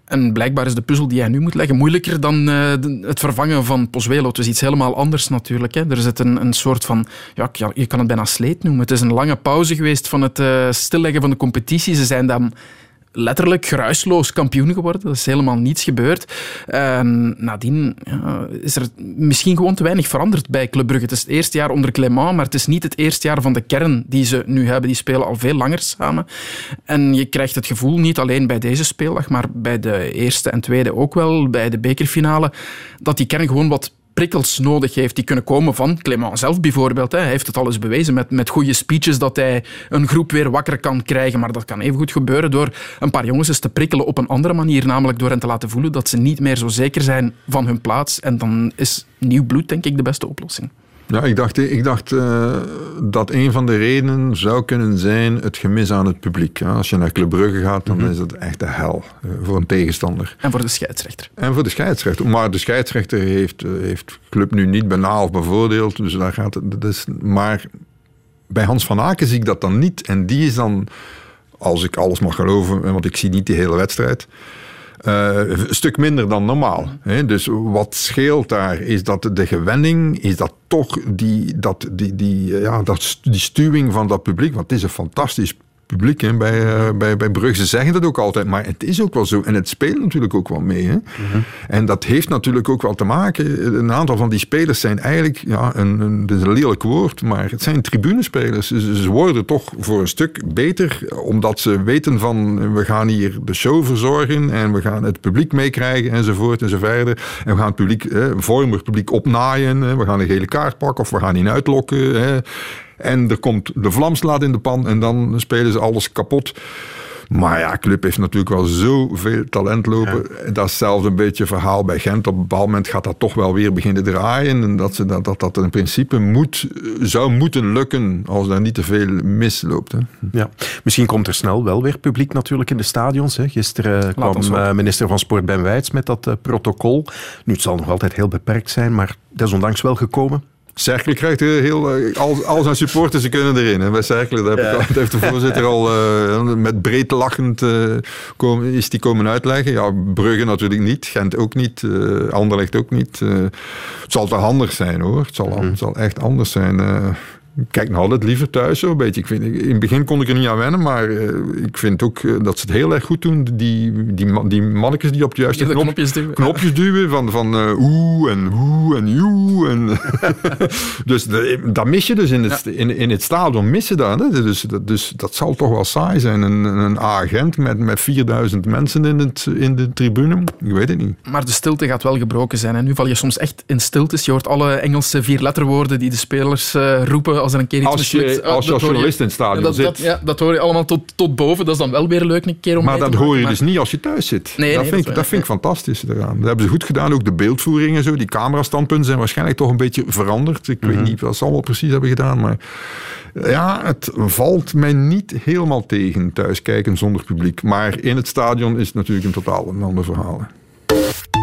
[SPEAKER 3] En blijkbaar is de puzzel die hij nu moet leggen moeilijker dan uh, het vervangen van Pozuelo. Het is iets helemaal anders natuurlijk. Hè. Er zit een, een soort van, ja, je kan het bijna sleet noemen. Het is een lange pauze geweest van het uh, stilleggen van de competitie. Ze zijn dan letterlijk geruisloos kampioen geworden. Er is helemaal niets gebeurd. En nadien ja, is er misschien gewoon te weinig veranderd bij Club Brugge. Het is het eerste jaar onder Clément, maar het is niet het eerste jaar van de kern die ze nu hebben. Die spelen al veel langer samen. En je krijgt het gevoel, niet alleen bij deze speeldag, maar bij de eerste en tweede ook wel, bij de bekerfinale, dat die kern gewoon wat prikkels nodig heeft die kunnen komen van Clément zelf bijvoorbeeld. Hij heeft het al eens bewezen met, met goede speeches dat hij een groep weer wakker kan krijgen. Maar dat kan even goed gebeuren door een paar jongens eens te prikkelen op een andere manier. Namelijk door hen te laten voelen dat ze niet meer zo zeker zijn van hun plaats. En dan is nieuw bloed denk ik de beste oplossing.
[SPEAKER 2] Ja, ik dacht, ik dacht uh, dat een van de redenen zou kunnen zijn het gemis aan het publiek. Ja, als je naar Club Brugge gaat, dan mm -hmm. is het echt de hel uh, voor een tegenstander.
[SPEAKER 3] En voor de scheidsrechter.
[SPEAKER 2] En voor de scheidsrechter. Maar de scheidsrechter heeft, uh, heeft Club nu niet banaal bevoordeeld. Dus daar gaat het. Dus, maar bij Hans van Aken zie ik dat dan niet. En die is dan, als ik alles mag geloven, want ik zie niet die hele wedstrijd. Uh, een stuk minder dan normaal. Hè? Dus wat scheelt daar is dat de gewenning, is dat toch die, dat, die, die, ja, dat, die stuwing van dat publiek, want het is een fantastisch publiek hè? Bij, uh, bij, bij Brugge. Ze zeggen dat ook altijd, maar het is ook wel zo. En het speelt natuurlijk ook wel mee. Hè? Mm-hmm. En dat heeft natuurlijk ook wel te maken. Een aantal van die spelers zijn eigenlijk, ja, een, een, dat is een lelijk woord, maar het zijn tribunespelers. Ze, ze worden toch voor een stuk beter, omdat ze weten van we gaan hier de show verzorgen en we gaan het publiek meekrijgen enzovoort enzoverder. En we gaan het publiek, hè, vormig publiek opnaaien. Hè? We gaan een gele kaart pakken of we gaan die uitlokken. Hè? En er komt de vlamslaat in de pan en dan spelen ze alles kapot. Maar ja, Club heeft natuurlijk wel zoveel talent lopen. Ja. Dat is zelfs een beetje verhaal bij Gent. Op een bepaald moment gaat dat toch wel weer beginnen draaien. En dat ze, dat, dat, dat in principe moet, zou moeten lukken als er niet te veel misloopt. Hè.
[SPEAKER 1] Ja. Misschien komt er snel wel weer publiek natuurlijk in de stadions. Hè. Gisteren uh, kwam uh, minister van Sport Ben Wijts met dat uh, protocol. Nu, het zal nog altijd heel beperkt zijn, maar desondanks wel gekomen.
[SPEAKER 2] Cercle krijgt heel, eh, al, al zijn supporters ze kunnen erin. En bij al- dat heeft de voorzitter al eh, met breed lachend eh, is die komen uitleggen. Ja, Brugge natuurlijk niet, Gent ook niet, eh Anderlecht ook niet. Het zal toch handig zijn hoor. Het zal, het zal echt anders zijn. Ik kijk nog altijd liever thuis zo een beetje. Ik vind, in het begin kon ik er niet aan wennen, maar eh, ik vind ook eh, dat ze het heel erg goed doen. Die, die, die mannetjes die op de juiste
[SPEAKER 3] Die de
[SPEAKER 2] knop-
[SPEAKER 3] knopjes duwen.
[SPEAKER 2] knopjes duwen van, van eh, oeh en oeh en joe. En [laughs] [laughs] dus de- dat mis je dus in het, in, in het stadion, missen dat, hè. Dus, dat, dus dat zal toch wel saai zijn. Een, een agent met, met 4000 mensen in, het, in de tribune, ik weet het niet.
[SPEAKER 3] Maar de stilte gaat wel gebroken zijn. En nu val je soms echt in stiltes. Je hoort alle Engelse vierletterwoorden die de spelers roepen als er een keer iets
[SPEAKER 2] Als je-
[SPEAKER 3] mislukt. Ah,
[SPEAKER 2] als je
[SPEAKER 3] dat
[SPEAKER 2] als
[SPEAKER 3] hoor
[SPEAKER 2] journalist in het stadion
[SPEAKER 3] dat,
[SPEAKER 2] zit.
[SPEAKER 3] Dat, ja, dat hoor je allemaal tot, tot boven. Dat is dan wel weer leuk een keer om
[SPEAKER 2] Maar
[SPEAKER 3] mee te
[SPEAKER 2] dat hoor je dus niet als je thuis zit.
[SPEAKER 3] Nee,
[SPEAKER 2] dat,
[SPEAKER 3] nee,
[SPEAKER 2] vind
[SPEAKER 3] dat
[SPEAKER 2] ik, dat vind ik fantastisch eraan. Dat hebben ze goed gedaan. Ook de beeldvoering en zo. Die camerastandpunten zijn waarschijnlijk toch een beetje veranderd. Ik weet niet wat ze allemaal precies hebben gedaan. Maar ja, het valt mij niet helemaal tegen thuis kijken zonder publiek. Maar in het stadion is het natuurlijk een totaal een ander verhaal.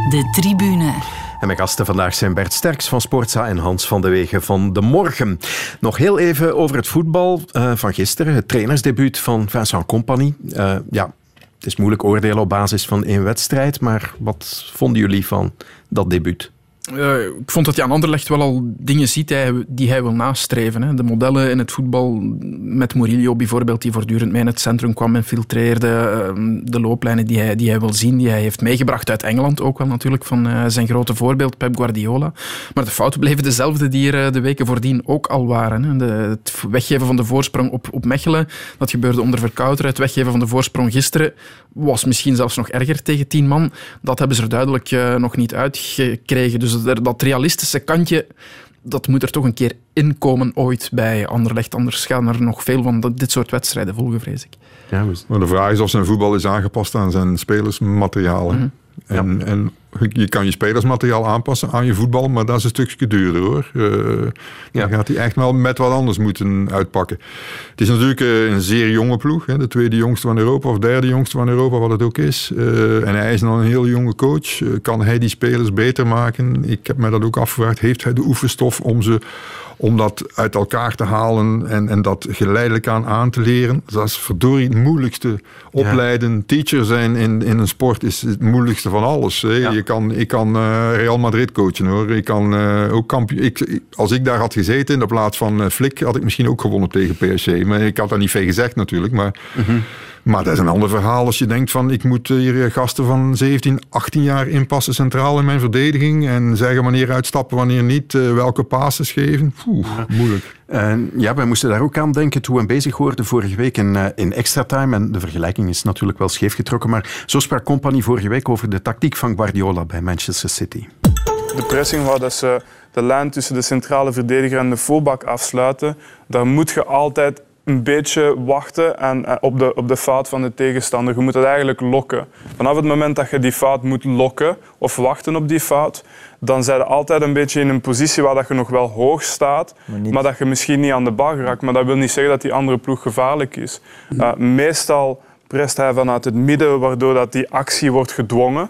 [SPEAKER 8] De tribune.
[SPEAKER 1] En mijn gasten vandaag zijn Bert Sterks van Sportza en Hans van de Wegen van De Morgen. Nog heel even over het voetbal eh, van gisteren. Het trainersdebuut van Vincent Company. Eh, ja, het is moeilijk oordelen op basis van één wedstrijd, maar wat vonden jullie van dat debuut?
[SPEAKER 3] Eh, ik vond dat hij aan Anderlecht wel al dingen ziet die hij, wil nastreven. Hè. De modellen in het voetbal, met Murillo bijvoorbeeld, die voortdurend mee in het centrum kwam en filtreerde. eh, de looplijnen die hij, die hij wil zien, die hij heeft meegebracht uit Engeland, ook wel natuurlijk van eh, zijn grote voorbeeld Pep Guardiola. Maar de fouten bleven dezelfde die er eh, de weken voordien ook al waren. Hè. De, het weggeven van de voorsprong op, op Mechelen, dat gebeurde onder Verkouteren. Het weggeven van de voorsprong gisteren was misschien zelfs nog erger tegen tien man. Dat hebben ze er duidelijk nog niet uitgekregen. Dus dat, dat realistische kantje, dat moet er toch een keer inkomen ooit bij Anderlecht. Anders gaan er nog veel van dit soort wedstrijden volgen, vrees ik.
[SPEAKER 1] Ja,
[SPEAKER 2] Maar de vraag is of zijn voetbal is aangepast aan zijn spelersmateriaal. hè.
[SPEAKER 3] Mhm.
[SPEAKER 2] En, en je kan je spelersmateriaal aanpassen aan je voetbal, maar dat is een stukje duurder hoor. Eh, Dan gaat hij echt wel met wat anders moeten uitpakken. Het is natuurlijk eh, een zeer jonge ploeg. Hè, de tweede jongste van Europa of derde jongste van Europa, wat het ook is. Eh, en hij is nog een heel jonge coach. Kan hij die spelers beter maken? Ik heb me dat ook afgevraagd. Heeft hij de oefenstof om ze om dat uit elkaar te halen en, en dat geleidelijk aan aan te leren. Dat is verdorie het moeilijkste. Opleiden, teacher zijn in, in een sport is het moeilijkste van alles. Hè. Je kan, ik kan eh, Real Madrid coachen hoor. Ik kan eh, ook kampioen. Ik, als ik daar had gezeten in de plaats van eh, Flik, had ik misschien ook gewonnen tegen PSG. Maar ik had daar niet veel gezegd natuurlijk. Maar, maar dat is een ander verhaal als je denkt van ik moet hier eh, gasten van 17, 18 jaar inpassen centraal in mijn verdediging en zeggen wanneer uitstappen, wanneer niet, eh, welke passes geven. Poeh, moeilijk.
[SPEAKER 1] En ja, wij moesten daar ook aan denken toen we bezig hoorden vorige week in, eh, in Extra Time. En de vergelijking is natuurlijk wel scheef getrokken, maar zo sprak Company vorige week over de tactiek van Guardiola bij Manchester City.
[SPEAKER 13] De pressing waar dat ze de lijn tussen de centrale verdediger en de fullback afsluiten, daar moet je altijd een beetje wachten en, eh, op, de, op de fout van de tegenstander. Je moet het eigenlijk lokken. Vanaf het moment dat je die fout moet lokken of wachten op die fout, dan zijn je altijd een beetje in een positie waar dat je nog wel hoog staat, maar, dat je misschien niet aan de bal geraakt. Maar dat wil niet zeggen dat die andere ploeg gevaarlijk is. Eh, meestal prest hij vanuit het midden, waardoor dat die actie wordt gedwongen.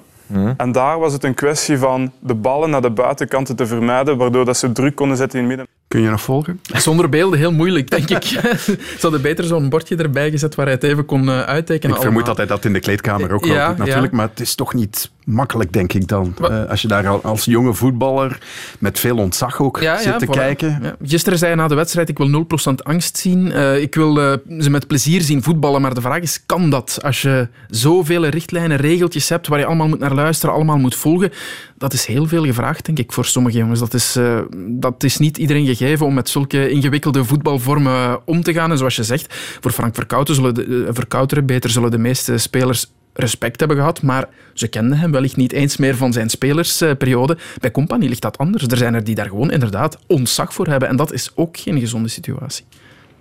[SPEAKER 13] En daar was het een kwestie van de ballen naar de buitenkanten te vermijden, waardoor dat ze druk konden zetten in het midden.
[SPEAKER 1] Kun je nog volgen? [laughs]
[SPEAKER 3] Zonder beelden heel moeilijk, denk ik. [laughs] Ze hadden beter zo'n bordje erbij gezet waar hij het even kon eh, uittekenen.
[SPEAKER 1] Ik vermoed
[SPEAKER 3] allemaal.
[SPEAKER 1] dat hij dat in de kleedkamer ook
[SPEAKER 3] Ja,
[SPEAKER 1] wel doet natuurlijk,
[SPEAKER 3] ja.
[SPEAKER 1] maar het is toch niet makkelijk, denk ik dan. Eh, als je daar al als jonge voetballer met veel ontzag ook zit te
[SPEAKER 3] voilà.
[SPEAKER 1] kijken.
[SPEAKER 3] Ja. Gisteren zei hij na de wedstrijd, ik wil 0% angst zien. Eh, ik wil eh, ze met plezier zien voetballen. Maar de vraag is, kan dat? Als je zoveel richtlijnen, regeltjes hebt waar je allemaal moet naar luisteren, allemaal moet volgen. Dat is heel veel gevraagd, denk ik, voor sommige jongens. Dat is, dat is niet iedereen gegeven om met zulke ingewikkelde voetbalvormen om te gaan. En zoals je zegt, voor Frank Verkouteren, zullen de, Verkouteren beter zullen de meeste spelers respect hebben gehad, maar ze kenden hem wellicht niet eens meer van zijn spelersperiode. Bij Compagnie ligt dat anders. Er zijn er die daar gewoon inderdaad ontzag voor hebben en dat is ook geen gezonde situatie.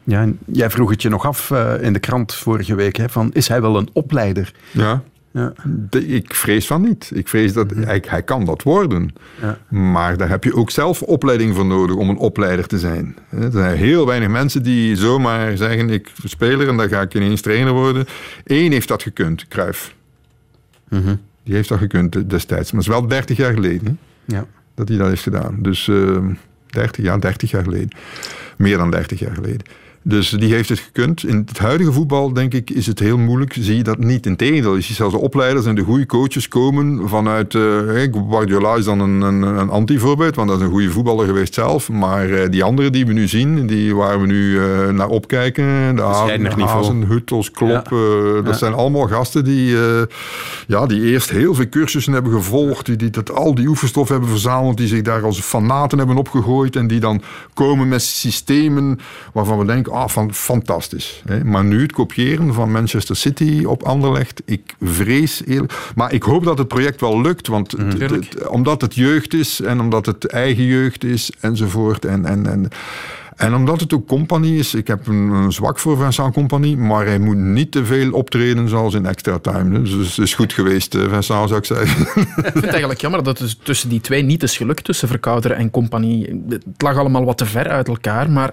[SPEAKER 1] Ja, en jij vroeg het je nog af eh, in de krant vorige week, hè, van is hij wel een opleider?
[SPEAKER 2] Ja.
[SPEAKER 1] Ja.
[SPEAKER 2] De- ik vrees van niet. Ik vrees dat hij, hij kan dat worden.
[SPEAKER 1] Ja.
[SPEAKER 2] Maar daar heb je ook zelf opleiding voor nodig om een opleider te zijn. Er zijn heel weinig mensen die zomaar zeggen: ik speler en dan ga ik ineens trainer worden. Eén heeft dat gekund, Cruijff. Die heeft dat gekund destijds. Maar het is wel 30 jaar geleden
[SPEAKER 1] Ja.
[SPEAKER 2] dat hij dat heeft gedaan. Dus eh, 30 jaar, 30 jaar geleden. Meer dan 30 jaar geleden. Dus die heeft het gekund. In het huidige voetbal, denk ik, is het heel moeilijk. Zie je dat niet. Integendeel, je ziet zelfs de opleiders en de goede coaches komen vanuit... Uh, Guardiola is dan een, een, een anti-voorbeeld, want dat is een goede voetballer geweest zelf. Maar uh, die anderen die we nu zien, die waar we nu uh, naar opkijken... De Hazen, Hazen Huttels, Klop, ja. dat ja. zijn allemaal gasten die, ja, die eerst heel veel cursussen hebben gevolgd. Die, die dat, al die oefenstof hebben verzameld, die zich daar als fanaten hebben opgegooid. En die dan komen met systemen waarvan we denken ah, van, fantastisch. Hè. Maar nu het kopiëren van Manchester City op Anderlecht, ik vrees eerlijk. Maar ik hoop dat het project wel lukt, want het- het- omdat het jeugd is en omdat het eigen jeugd is enzovoort. En, en, en, en omdat het ook compagnie is, ik heb een, een zwak voor Vincent Compagnie, maar hij moet niet te veel optreden zoals in extra time. Dus het is goed geweest, eh, Vincent, zou ik zeggen. [laughs]
[SPEAKER 3] Ik vind het eigenlijk jammer dat het tussen die twee niet is gelukt, tussen Verkouteren en compagnie. Het lag allemaal wat te ver uit elkaar, maar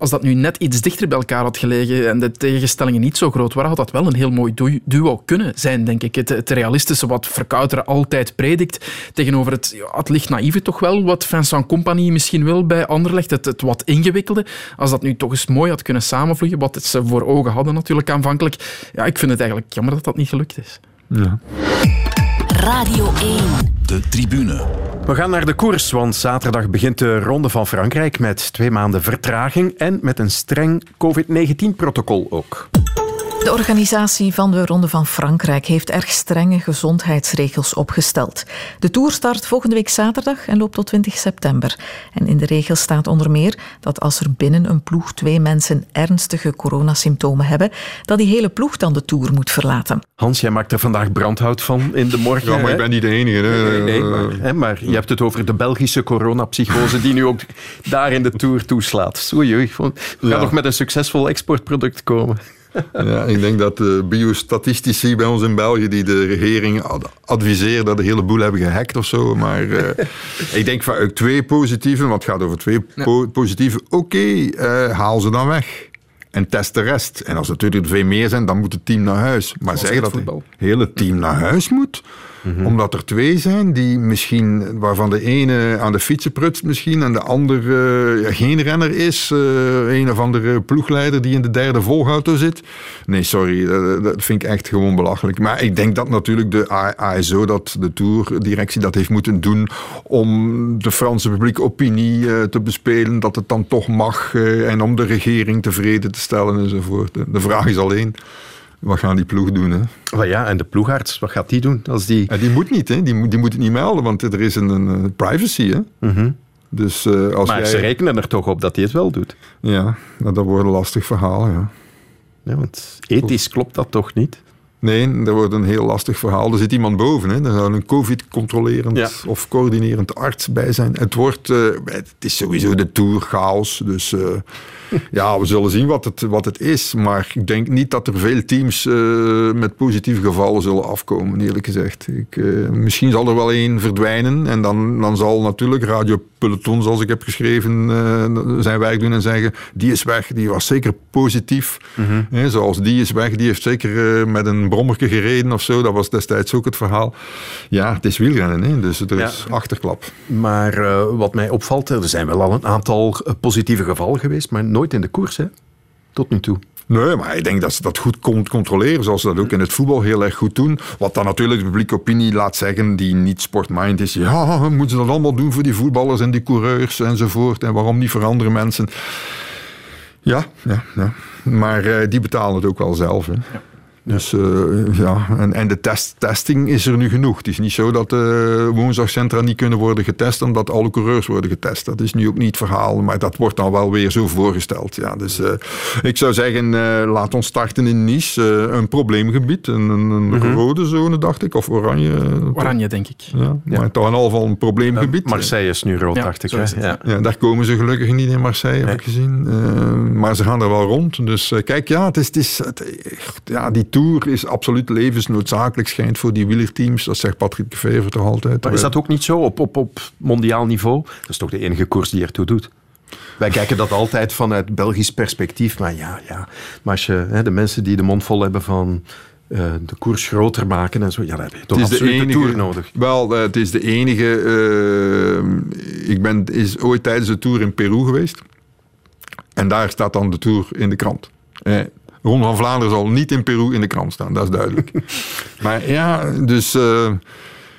[SPEAKER 3] als dat nu net iets dichter bij elkaar had gelegen en de tegenstellingen niet zo groot waren, had dat wel een heel mooi du- duo kunnen zijn, denk ik. Het, het realistische wat Verkouteren altijd predikt, tegenover het, ja, het licht naïeve toch wel, wat Vincent Compagnie misschien wil bij Anderlecht, het, het wat ingewikkelde. Als dat nu toch eens mooi had kunnen samenvloeien, wat ze voor ogen hadden natuurlijk aanvankelijk. Ja, ik vind het eigenlijk jammer dat dat niet gelukt is.
[SPEAKER 2] Ja.
[SPEAKER 8] Radio 1.
[SPEAKER 1] De tribune. We gaan naar de koers, want zaterdag begint de Ronde van Frankrijk met twee maanden vertraging en met een streng COVID-19-protocol ook.
[SPEAKER 14] De organisatie van de Ronde van Frankrijk heeft erg strenge gezondheidsregels opgesteld. De Tour start volgende week zaterdag en loopt tot 20 september. En in de regels staat onder meer dat als er binnen een ploeg twee mensen ernstige coronasymptomen hebben, dat die hele ploeg dan de Tour moet verlaten.
[SPEAKER 1] Hans, jij maakt er vandaag brandhout van in de morgen.
[SPEAKER 2] Ja, maar
[SPEAKER 1] hè?
[SPEAKER 2] ik ben niet de enige. Hè.
[SPEAKER 1] Nee, nee, maar, hè, maar je hebt het over de Belgische coronapsychose die nu ook daar in de Tour toeslaat. Oei, oei, gaan
[SPEAKER 2] Ja.
[SPEAKER 1] nog met een succesvol exportproduct komen. [laughs]
[SPEAKER 2] Ja, ik denk dat de biostatistici bij ons in België, die de regering ad- adviseren dat de hele boel hebben gehackt of zo. Maar eh, [laughs] ik denk van uit twee positieve, want het gaat over twee po- positieve. Oké, eh, haal ze dan weg. En test de rest. En als er natuurlijk veel meer zijn, dan moet het team naar huis. Maar zeggen dat
[SPEAKER 3] het
[SPEAKER 2] hele team naar huis moet, omdat er twee zijn die misschien, waarvan de ene aan de fietsen prutst misschien en de andere eh, geen renner is. eh, een of andere ploegleider die in de derde volgauto zit. Nee, sorry, dat, vind ik echt gewoon belachelijk. Maar ik denk dat natuurlijk de ASO, dat de Tour-directie dat heeft moeten doen om de Franse publieke opinie eh, te bespelen, dat het dan toch mag en om de regering tevreden te stellen enzovoort. De vraag is alleen, wat gaan die ploeg doen? Hè?
[SPEAKER 1] Maar ja, en de ploegarts, wat gaat die doen? Als die...
[SPEAKER 2] Ja, die moet niet, hè? Die, moet, die moet het niet melden, want er is een, een privacy. Hè? Dus, eh, als
[SPEAKER 1] Mhm. maar
[SPEAKER 2] jij...
[SPEAKER 1] ze rekenen er toch op dat hij het wel doet.
[SPEAKER 2] Ja, dat wordt een lastig verhaal, ja.
[SPEAKER 1] Ja, want ethisch klopt dat toch niet?
[SPEAKER 2] Nee, dat wordt een heel lastig verhaal. Er zit iemand boven. Hè. Er zou een COVID-controlerend
[SPEAKER 1] Ja.
[SPEAKER 2] of coördinerend arts bij zijn. Het, wordt, eh, het is sowieso de tour chaos. Dus eh, [laughs] ja, we zullen zien wat het, wat het is. Maar ik denk niet dat er veel teams eh, met positieve gevallen zullen afkomen, eerlijk gezegd. Ik, misschien zal er wel één verdwijnen. En dan, dan zal natuurlijk Radio Peloton, zoals ik heb geschreven, zijn werk doen en zeggen: die is weg, die was zeker positief. Hè, zoals die is weg, die heeft zeker met een brommerke gereden of zo. Dat was destijds ook het verhaal. Ja, het is wielrennen, hè, dus er is achterklap.
[SPEAKER 1] Maar eh, wat mij opvalt, er zijn wel al een aantal eh, positieve gevallen geweest, maar nooit in de koers, hè? Tot nu toe.
[SPEAKER 2] Nee, maar ik denk dat ze dat goed kon controleren, zoals ze dat ook in het voetbal heel erg goed doen. Wat dan natuurlijk de publieke opinie laat zeggen, die niet sportmind is. Ja, moeten ze dat allemaal doen voor die voetballers en die coureurs enzovoort. En waarom niet voor andere mensen? Ja, ja, ja. maar eh, die betalen het ook wel zelf. Hè. Dus eh, ja, en, en de test, testing is er nu genoeg. Het is niet zo dat uh, woensdagcentra niet kunnen worden getest omdat alle coureurs worden getest. Dat is nu ook niet het verhaal, maar dat wordt dan wel weer zo voorgesteld. Ja, dus uh, ik zou zeggen, uh, laat ons starten in Nice, een probleemgebied, een, een, een mm -hmm. rode zone dacht ik, of oranje.
[SPEAKER 3] Oranje denk ik.
[SPEAKER 2] Ja, maar toch in al geval een probleemgebied.
[SPEAKER 1] Marseille is nu rood,
[SPEAKER 3] Ja,
[SPEAKER 1] dacht ik. Ja.
[SPEAKER 2] Ja, daar komen ze gelukkig niet in Marseille, heb ik gezien. Uh, maar ze gaan er wel rond. Dus uh, kijk, ja, het is, het is, het, ja, die Tour is absoluut levensnoodzakelijk, schijnt voor die wielerteams. Dat zegt Patrick Fever toch altijd.
[SPEAKER 1] Maar is dat ook niet zo op, op, op mondiaal niveau? Dat is toch de enige koers die ertoe doet? Wij kijken dat altijd vanuit Belgisch perspectief, maar ja, ja. Maar als je, hè, de mensen die de mond vol hebben van eh, de koers groter maken en zo. Ja, dan heb je toch
[SPEAKER 2] Het is de enige,
[SPEAKER 1] Tour nodig.
[SPEAKER 2] Wel, eh, het is de enige... eh, ik ben is ooit tijdens de Tour in Peru geweest. En daar staat dan de Tour in de krant. Eh, Ron van Vlaanderen zal niet in Peru in de krant staan, dat is duidelijk. [laughs] maar ja, dus... eh,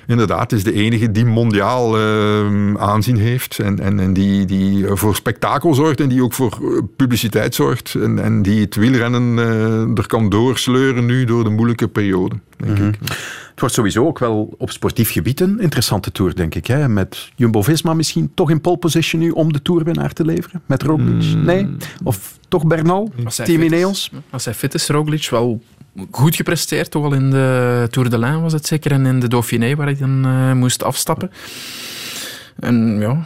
[SPEAKER 2] Inderdaad, het is de enige die mondiaal eh, aanzien heeft en, en, en die, die voor spektakel zorgt en die ook voor eh, publiciteit zorgt en, en die het wielrennen er kan doorsleuren nu door de moeilijke periode. Denk ik.
[SPEAKER 1] Het wordt sowieso ook wel op sportief gebied een interessante Tour, denk ik. Hè? Met Jumbo-Visma misschien toch in pole position nu om de Tourwinnaar te leveren? Met Roglic?
[SPEAKER 2] Hmm.
[SPEAKER 1] Nee? Of toch Bernal? Team. Ineos?
[SPEAKER 3] Als hij fit is, Roglic, wel goed gepresteerd. Toch al in de Tour de Lijn was het zeker. En in de Dauphiné, waar hij dan eh, moest afstappen. En ja,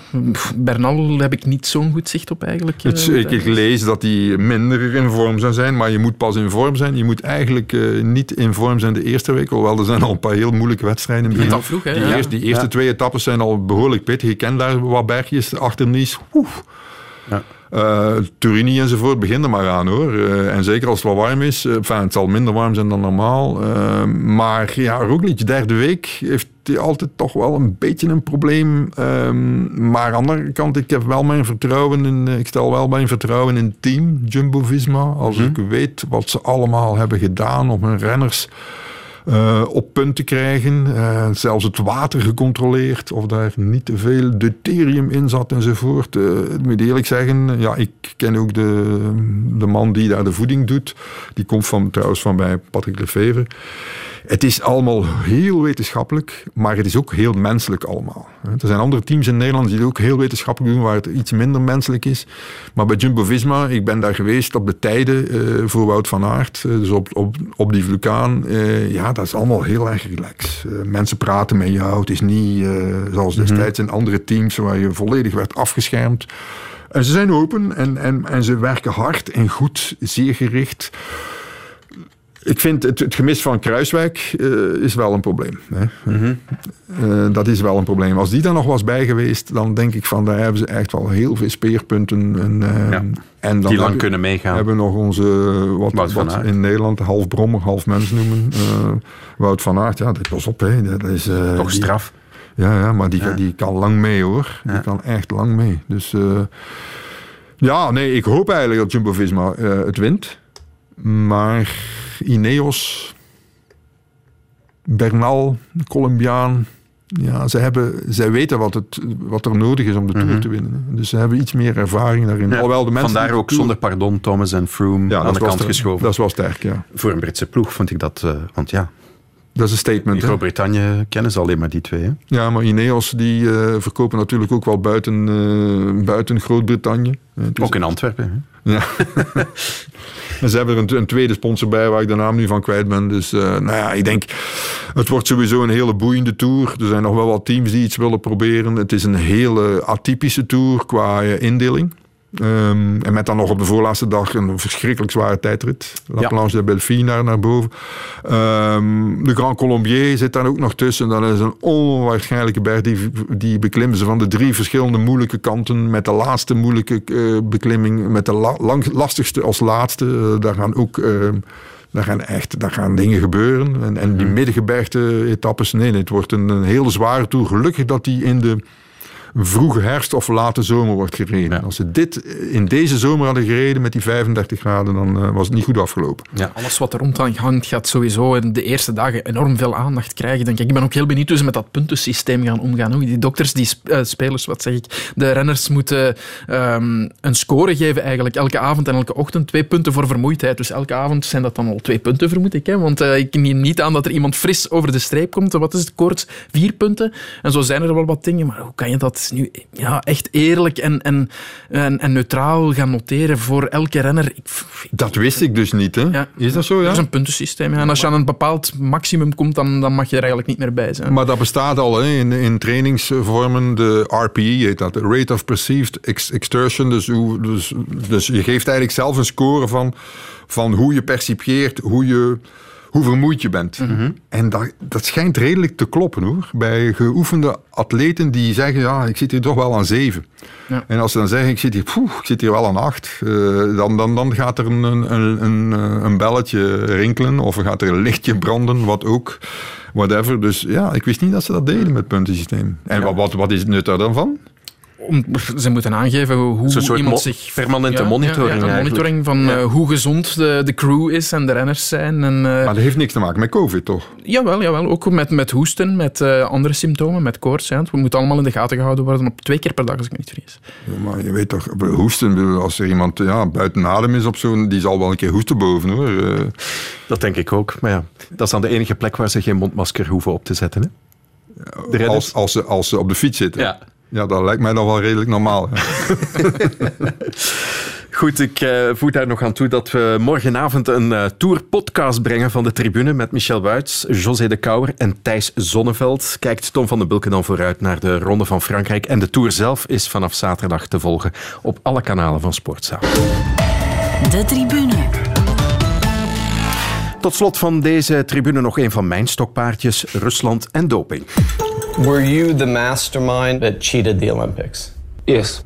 [SPEAKER 3] Bernal heb ik niet zo'n goed zicht op eigenlijk. eh,
[SPEAKER 2] Het, ik, ik lees dat hij minder in vorm zou zijn, maar je moet pas in vorm zijn. Je moet eigenlijk eh, niet in vorm zijn de eerste week, hoewel er zijn al een paar heel moeilijke wedstrijden. in het
[SPEAKER 3] Begint
[SPEAKER 2] begin.
[SPEAKER 3] al vroeg, hè,
[SPEAKER 2] Die,
[SPEAKER 3] ja.
[SPEAKER 2] eerste, die eerste
[SPEAKER 3] Ja.
[SPEAKER 2] twee etappes zijn al behoorlijk pittig. Je kent daar wat bergjes achter Nice. Oef. Eh, Turini enzovoort, begin er maar aan hoor. Eh, en zeker als het wat warm is. enfin, het zal minder warm zijn dan normaal. Maar ja, Roglic, derde week, heeft hij altijd toch wel een beetje een probleem. Ehm, maar aan de andere kant, ik heb wel mijn vertrouwen in, ik stel wel mijn vertrouwen in het team Jumbo-Visma. Als ik weet wat ze allemaal hebben gedaan om hun renners eh, op punt te krijgen. Eh, zelfs het water gecontroleerd, of daar niet te veel deuterium in zat enzovoort. Eh, ik moet eerlijk zeggen, ja, ik ken ook de, de man die daar de voeding doet. Die komt van, trouwens van bij Patrick Lefevre. Het is allemaal heel wetenschappelijk, maar het is ook heel menselijk allemaal. Er zijn andere teams in Nederland die het ook heel wetenschappelijk doen, waar het iets minder menselijk is. Maar bij Jumbo-Visma, ik ben daar geweest op de tijden eh, voor Wout van Aert, eh, dus op, op, op die vulkaan. eh, ja, dat is allemaal heel erg relaxed. Mensen praten met jou, het is niet zoals destijds in andere teams waar je volledig werd afgeschermd. En ze zijn open en, en, en ze werken hard en goed, zeer gericht. Ik vind het, het gemis van Kruiswijk eh, is wel een probleem. Hè. Eh, dat is wel een probleem. Als die er nog was bij geweest, dan denk ik van daar hebben ze echt wel heel veel speerpunten. En, eh, en dan
[SPEAKER 1] die lang
[SPEAKER 2] hebben-
[SPEAKER 1] kunnen meegaan.
[SPEAKER 2] Hebben we nog onze, wat,
[SPEAKER 1] Wout
[SPEAKER 2] wat in Nederland half brommer, half mens noemen. Wout van Aert, ja, dat- pas op. Hè. Dat is,
[SPEAKER 1] Toch
[SPEAKER 2] die-
[SPEAKER 1] straf.
[SPEAKER 2] ja, ja, maar die,
[SPEAKER 1] Ja.
[SPEAKER 2] die kan lang mee hoor. Die kan echt lang mee. Dus ja, nee, ik hoop eigenlijk dat Jumbo-Visma het wint. Maar Ineos, Bernal, Colombiaan, ja, ze hebben, zij weten wat, het, wat er nodig is om de Tour
[SPEAKER 1] Mhm.
[SPEAKER 2] te winnen. Dus ze hebben iets meer ervaring daarin.
[SPEAKER 1] Ja,
[SPEAKER 2] Alhoewel de mensen
[SPEAKER 1] Vandaar ook
[SPEAKER 2] Tour-
[SPEAKER 1] zonder pardon Thomas en Froome
[SPEAKER 2] Ja,
[SPEAKER 1] aan de
[SPEAKER 2] was
[SPEAKER 1] kant geschoven.
[SPEAKER 2] Dat is wel sterk, ja.
[SPEAKER 1] Voor een Britse ploeg vond ik dat... eh, want ja,
[SPEAKER 2] Dat is een statement.
[SPEAKER 1] in. Groot-Brittannië kennen ze alleen maar die twee. Hè?
[SPEAKER 2] Ja, maar Ineos die eh, verkopen natuurlijk ook wel buiten, eh, buiten Groot-Brittannië.
[SPEAKER 1] Ook in Antwerpen. Hè?
[SPEAKER 2] Ja. [laughs] ze hebben er een, een tweede sponsor bij waar ik de naam nu van kwijt ben. Dus eh, nou ja, ik denk, het wordt sowieso een hele boeiende tour. Er zijn nog wel wat teams die iets willen proberen. Het is een hele atypische tour qua eh, indeling. Ehm, en met dan nog op de voorlaatste dag een verschrikkelijk zware tijdrit. La
[SPEAKER 1] Ja.
[SPEAKER 2] Planche de Belfi naar, naar boven. Ehm, de Grand Colombier zit daar ook nog tussen. Dat is een onwaarschijnlijke berg. Die, die beklimmen ze van de drie verschillende moeilijke kanten. Met de laatste moeilijke eh, beklimming. Met de la- lang, lastigste als laatste. Eh, daar gaan ook... ehm, daar gaan echt daar gaan dingen gebeuren. En, en die middengebergte etappes, nee, nee, het wordt een, een hele zware tour. Gelukkig dat die in de vroege herfst of late zomer wordt gereden. Als ze dit in deze zomer hadden gereden met die 35 graden, dan eh, was het niet goed afgelopen.
[SPEAKER 1] Ja.
[SPEAKER 3] Alles wat er rond hangt gaat sowieso in de eerste dagen enorm veel aandacht krijgen. Denk ik. ik ben ook heel benieuwd hoe ze met dat puntensysteem gaan omgaan. Hoe die dokters, die sp- eh, spelers, wat zeg ik, de renners moeten ehm, een score geven eigenlijk. Elke avond en elke ochtend twee punten voor vermoeidheid. Dus elke avond zijn dat dan al twee punten, vermoed ik. Hè? Want eh, ik neem niet aan dat er iemand fris over de streep komt. Wat is het koorts? Vier punten. En zo zijn er wel wat dingen. Maar hoe kan je dat nu ja, echt eerlijk en, en, en, en neutraal gaan noteren voor elke renner? Ik,
[SPEAKER 2] Dat wist ik dus niet, hè? Is dat zo, ja?
[SPEAKER 3] dat is een puntensysteem. Ja. En als je aan een bepaald maximum komt, dan, dan mag je er eigenlijk niet meer bij zijn.
[SPEAKER 2] Maar dat bestaat al hè, in, in trainingsvormen. De RPE heet dat. Rate of Perceived ex- Exertion. Dus, dus, dus je geeft eigenlijk zelf een score van, van hoe je percipieert, hoe je, hoe vermoeid je bent. En dat, dat schijnt redelijk te kloppen hoor. Bij geoefende atleten die zeggen, ja, ik zit hier toch wel aan zeven.
[SPEAKER 3] Ja.
[SPEAKER 2] En als ze dan zeggen, ik zit hier, ik zit hier wel aan acht, eh, dan, dan, dan gaat er een, een, een, een, eh, een belletje rinkelen of er gaat er een lichtje branden, wat ook, whatever. Dus ja, ik wist niet dat ze dat deden met puntensysteem. En wat, wat, wat is het nut daar dan van?
[SPEAKER 3] Om, ze moeten aangeven hoe iemand
[SPEAKER 1] mo-
[SPEAKER 3] zich...
[SPEAKER 1] permanente monitoring
[SPEAKER 3] Ja, ja, een
[SPEAKER 1] eigenlijk.
[SPEAKER 3] monitoring van
[SPEAKER 1] Ja.
[SPEAKER 3] eh, hoe gezond de, de crew is en de renners zijn. En, eh,
[SPEAKER 2] Maar dat heeft niks te maken met COVID, toch?
[SPEAKER 3] Jawel, jawel, ook met, met hoesten, met eh, andere symptomen, met koorts. Ja. Het moet allemaal in de gaten gehouden worden op twee keer per dag, als ik me niet vergis.
[SPEAKER 2] Ja, maar je weet toch, hoesten, als er iemand ja, buiten adem is op zo'n, die zal wel een keer hoesten boven hoor. Eh,
[SPEAKER 1] Dat denk ik ook. Maar ja, dat is dan de enige plek waar ze geen mondmasker hoeven op te zetten. Hè? De
[SPEAKER 2] als, als, ze, als ze op de fiets zitten.
[SPEAKER 1] Ja.
[SPEAKER 2] Ja, dat lijkt mij dan wel redelijk normaal. [laughs]
[SPEAKER 1] Goed, ik eh, voeg daar nog aan toe dat we morgenavond een eh, tour-podcast brengen van de tribune met Michel Wuits, José de Kouwer en Thijs Zonneveld. Kijkt Tom van den Bulke dan vooruit naar de Ronde van Frankrijk. En de tour zelf is vanaf zaterdag te volgen op alle kanalen van Sportzaal.
[SPEAKER 8] De tribune.
[SPEAKER 1] Tot slot van deze tribune nog een van mijn stokpaardjes, Rusland en doping.
[SPEAKER 15] Were you the mastermind that cheated the Olympics?
[SPEAKER 16] Yes.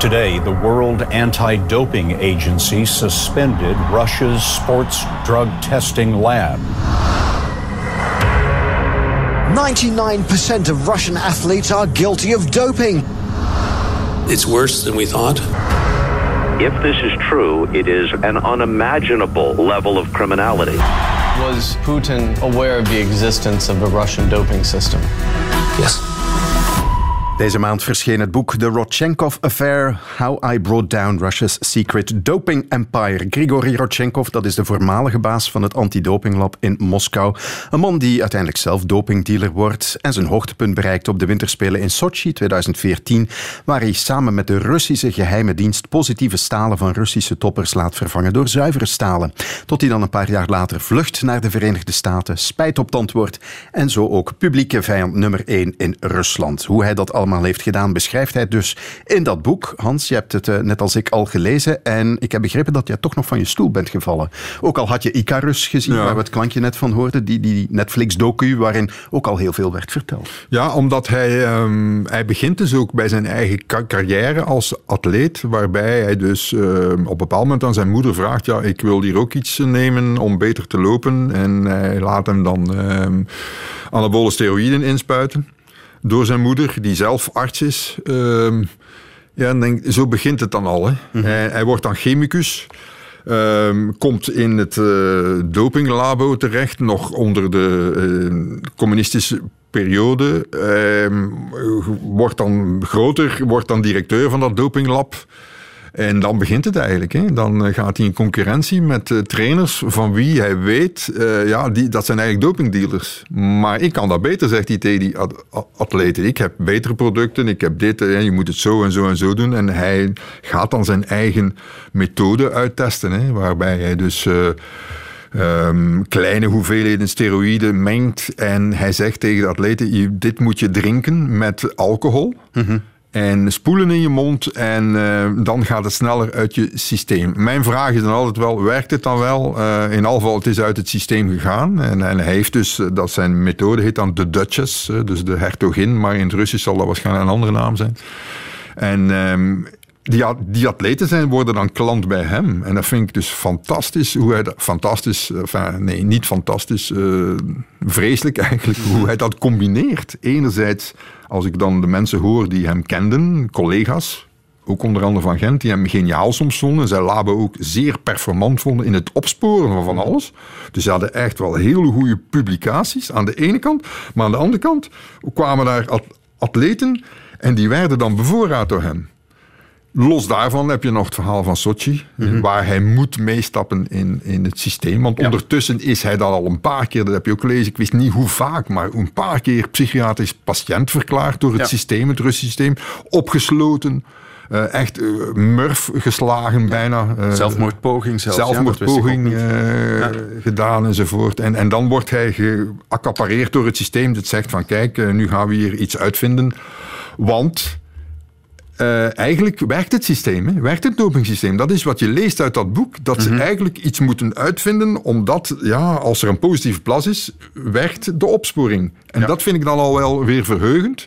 [SPEAKER 17] Today, the World Anti Doping Agency suspended Russia's sports drug testing lab.
[SPEAKER 18] 99% of Russian athletes are guilty of doping.
[SPEAKER 16] It's worse than we thought.
[SPEAKER 19] If this is true, it is an unimaginable level of criminality.
[SPEAKER 15] Was Putin aware of the existence of the Russian doping system?
[SPEAKER 16] Yes.
[SPEAKER 1] Deze maand verscheen het boek The Rodchenkov Affair: How I Brought Down Russia's Secret Doping Empire. Grigori Rodchenkov, dat is de voormalige baas van het antidopinglab in Moskou. Een man die uiteindelijk zelf dopingdealer wordt en zijn hoogtepunt bereikt op de winterspelen in Sochi 2014, waar hij samen met de Russische geheime dienst positieve stalen van Russische toppers laat vervangen door zuivere stalen. Tot hij dan een paar jaar later vlucht naar de Verenigde Staten, spijt op wordt en zo ook publieke vijand nummer 1 in Rusland. Hoe hij dat allemaal heeft gedaan, beschrijft hij dus in dat boek. Hans, je hebt het eh, net als ik al gelezen en ik heb begrepen dat jij toch nog van je stoel bent gevallen. Ook al had je Icarus gezien,
[SPEAKER 2] Ja.
[SPEAKER 1] waar we het klankje net van hoorden, die, die Netflix-docu, waarin ook al heel veel werd verteld.
[SPEAKER 2] Ja, omdat hij, ehm, hij begint dus ook bij zijn eigen carrière als atleet, waarbij hij dus ehm, op een bepaald moment aan zijn moeder vraagt, ja, ik wil hier ook iets nemen om beter te lopen. En hij laat hem dan ehm anabole steroïden inspuiten door zijn moeder, die zelf arts is. Ehm, ja, en denk, zo begint het dan al. Hè. hij, hij wordt dan chemicus. Ehm, komt in het eh, dopinglabo terecht, nog onder de eh, communistische periode. Ehm, wordt dan groter, wordt dan directeur van dat dopinglab. En dan begint het eigenlijk. Hè. Dan eh, gaat hij in concurrentie met eh, trainers van wie hij weet, eh, ja, die, dat zijn eigenlijk dopingdealers. Maar ik kan dat beter, zegt hij tegen die at- at- atleten. Ik heb betere producten, ik heb dit, eh, je moet het zo en zo en zo doen. En hij gaat dan zijn eigen methode uittesten, hè, waarbij hij dus... eh, ehm, kleine hoeveelheden steroïden mengt. En hij zegt tegen de atleten: "Je- dit moet je drinken met alcohol. En spoelen in je mond en eh, dan gaat het sneller uit je systeem. Mijn vraag is dan altijd wel, werkt het dan wel? Eh, in alle geval, het is uit het systeem gegaan. En, en hij heeft dus, eh, dat zijn methode heet dan de Duchess, dus de hertogin. Maar in het Russisch zal dat waarschijnlijk een andere naam zijn. En ehm, die, die atleten zijn, worden dan klant bij hem. En dat vind ik dus fantastisch. Hoe hij dat, fantastisch, nee, niet fantastisch, vreselijk eigenlijk, hoe hij dat combineert. Enerzijds, als ik dan de mensen hoor die hem kenden, collega's, ook onder andere van Gent, die hem geniaal soms vonden. Zij labo ook zeer performant vonden in het opsporen van van alles. Dus ze hadden echt wel hele goede publicaties aan de ene kant. Maar aan de andere kant kwamen daar at- atleten en die werden dan bevoorraad door hem. Los daarvan heb je nog het verhaal van Sochi, waar hij moet meestappen in, in het systeem. Want ondertussen is hij dan al een paar keer, dat heb je ook gelezen, ik wist niet hoe vaak, maar een paar keer psychiatrisch patiënt verklaard door het
[SPEAKER 1] Ja.
[SPEAKER 2] systeem, het Russische systeem, opgesloten. eh, echt eh, murf geslagen bijna. eh,
[SPEAKER 1] Zelfmoordpoging zelfs, dat
[SPEAKER 2] Zelfmoordpoging gedaan enzovoort. En, en dan wordt hij geaccapareerd door het systeem dat zegt van kijk, nu gaan we hier iets uitvinden. Want eh, eigenlijk werkt het systeem, hè? werkt het dopingsysteem. Dat is wat je leest uit dat boek, dat ze eigenlijk iets moeten uitvinden, omdat ja, als er een positieve plas is, werkt de opsporing. En dat vind ik dan al wel weer verheugend.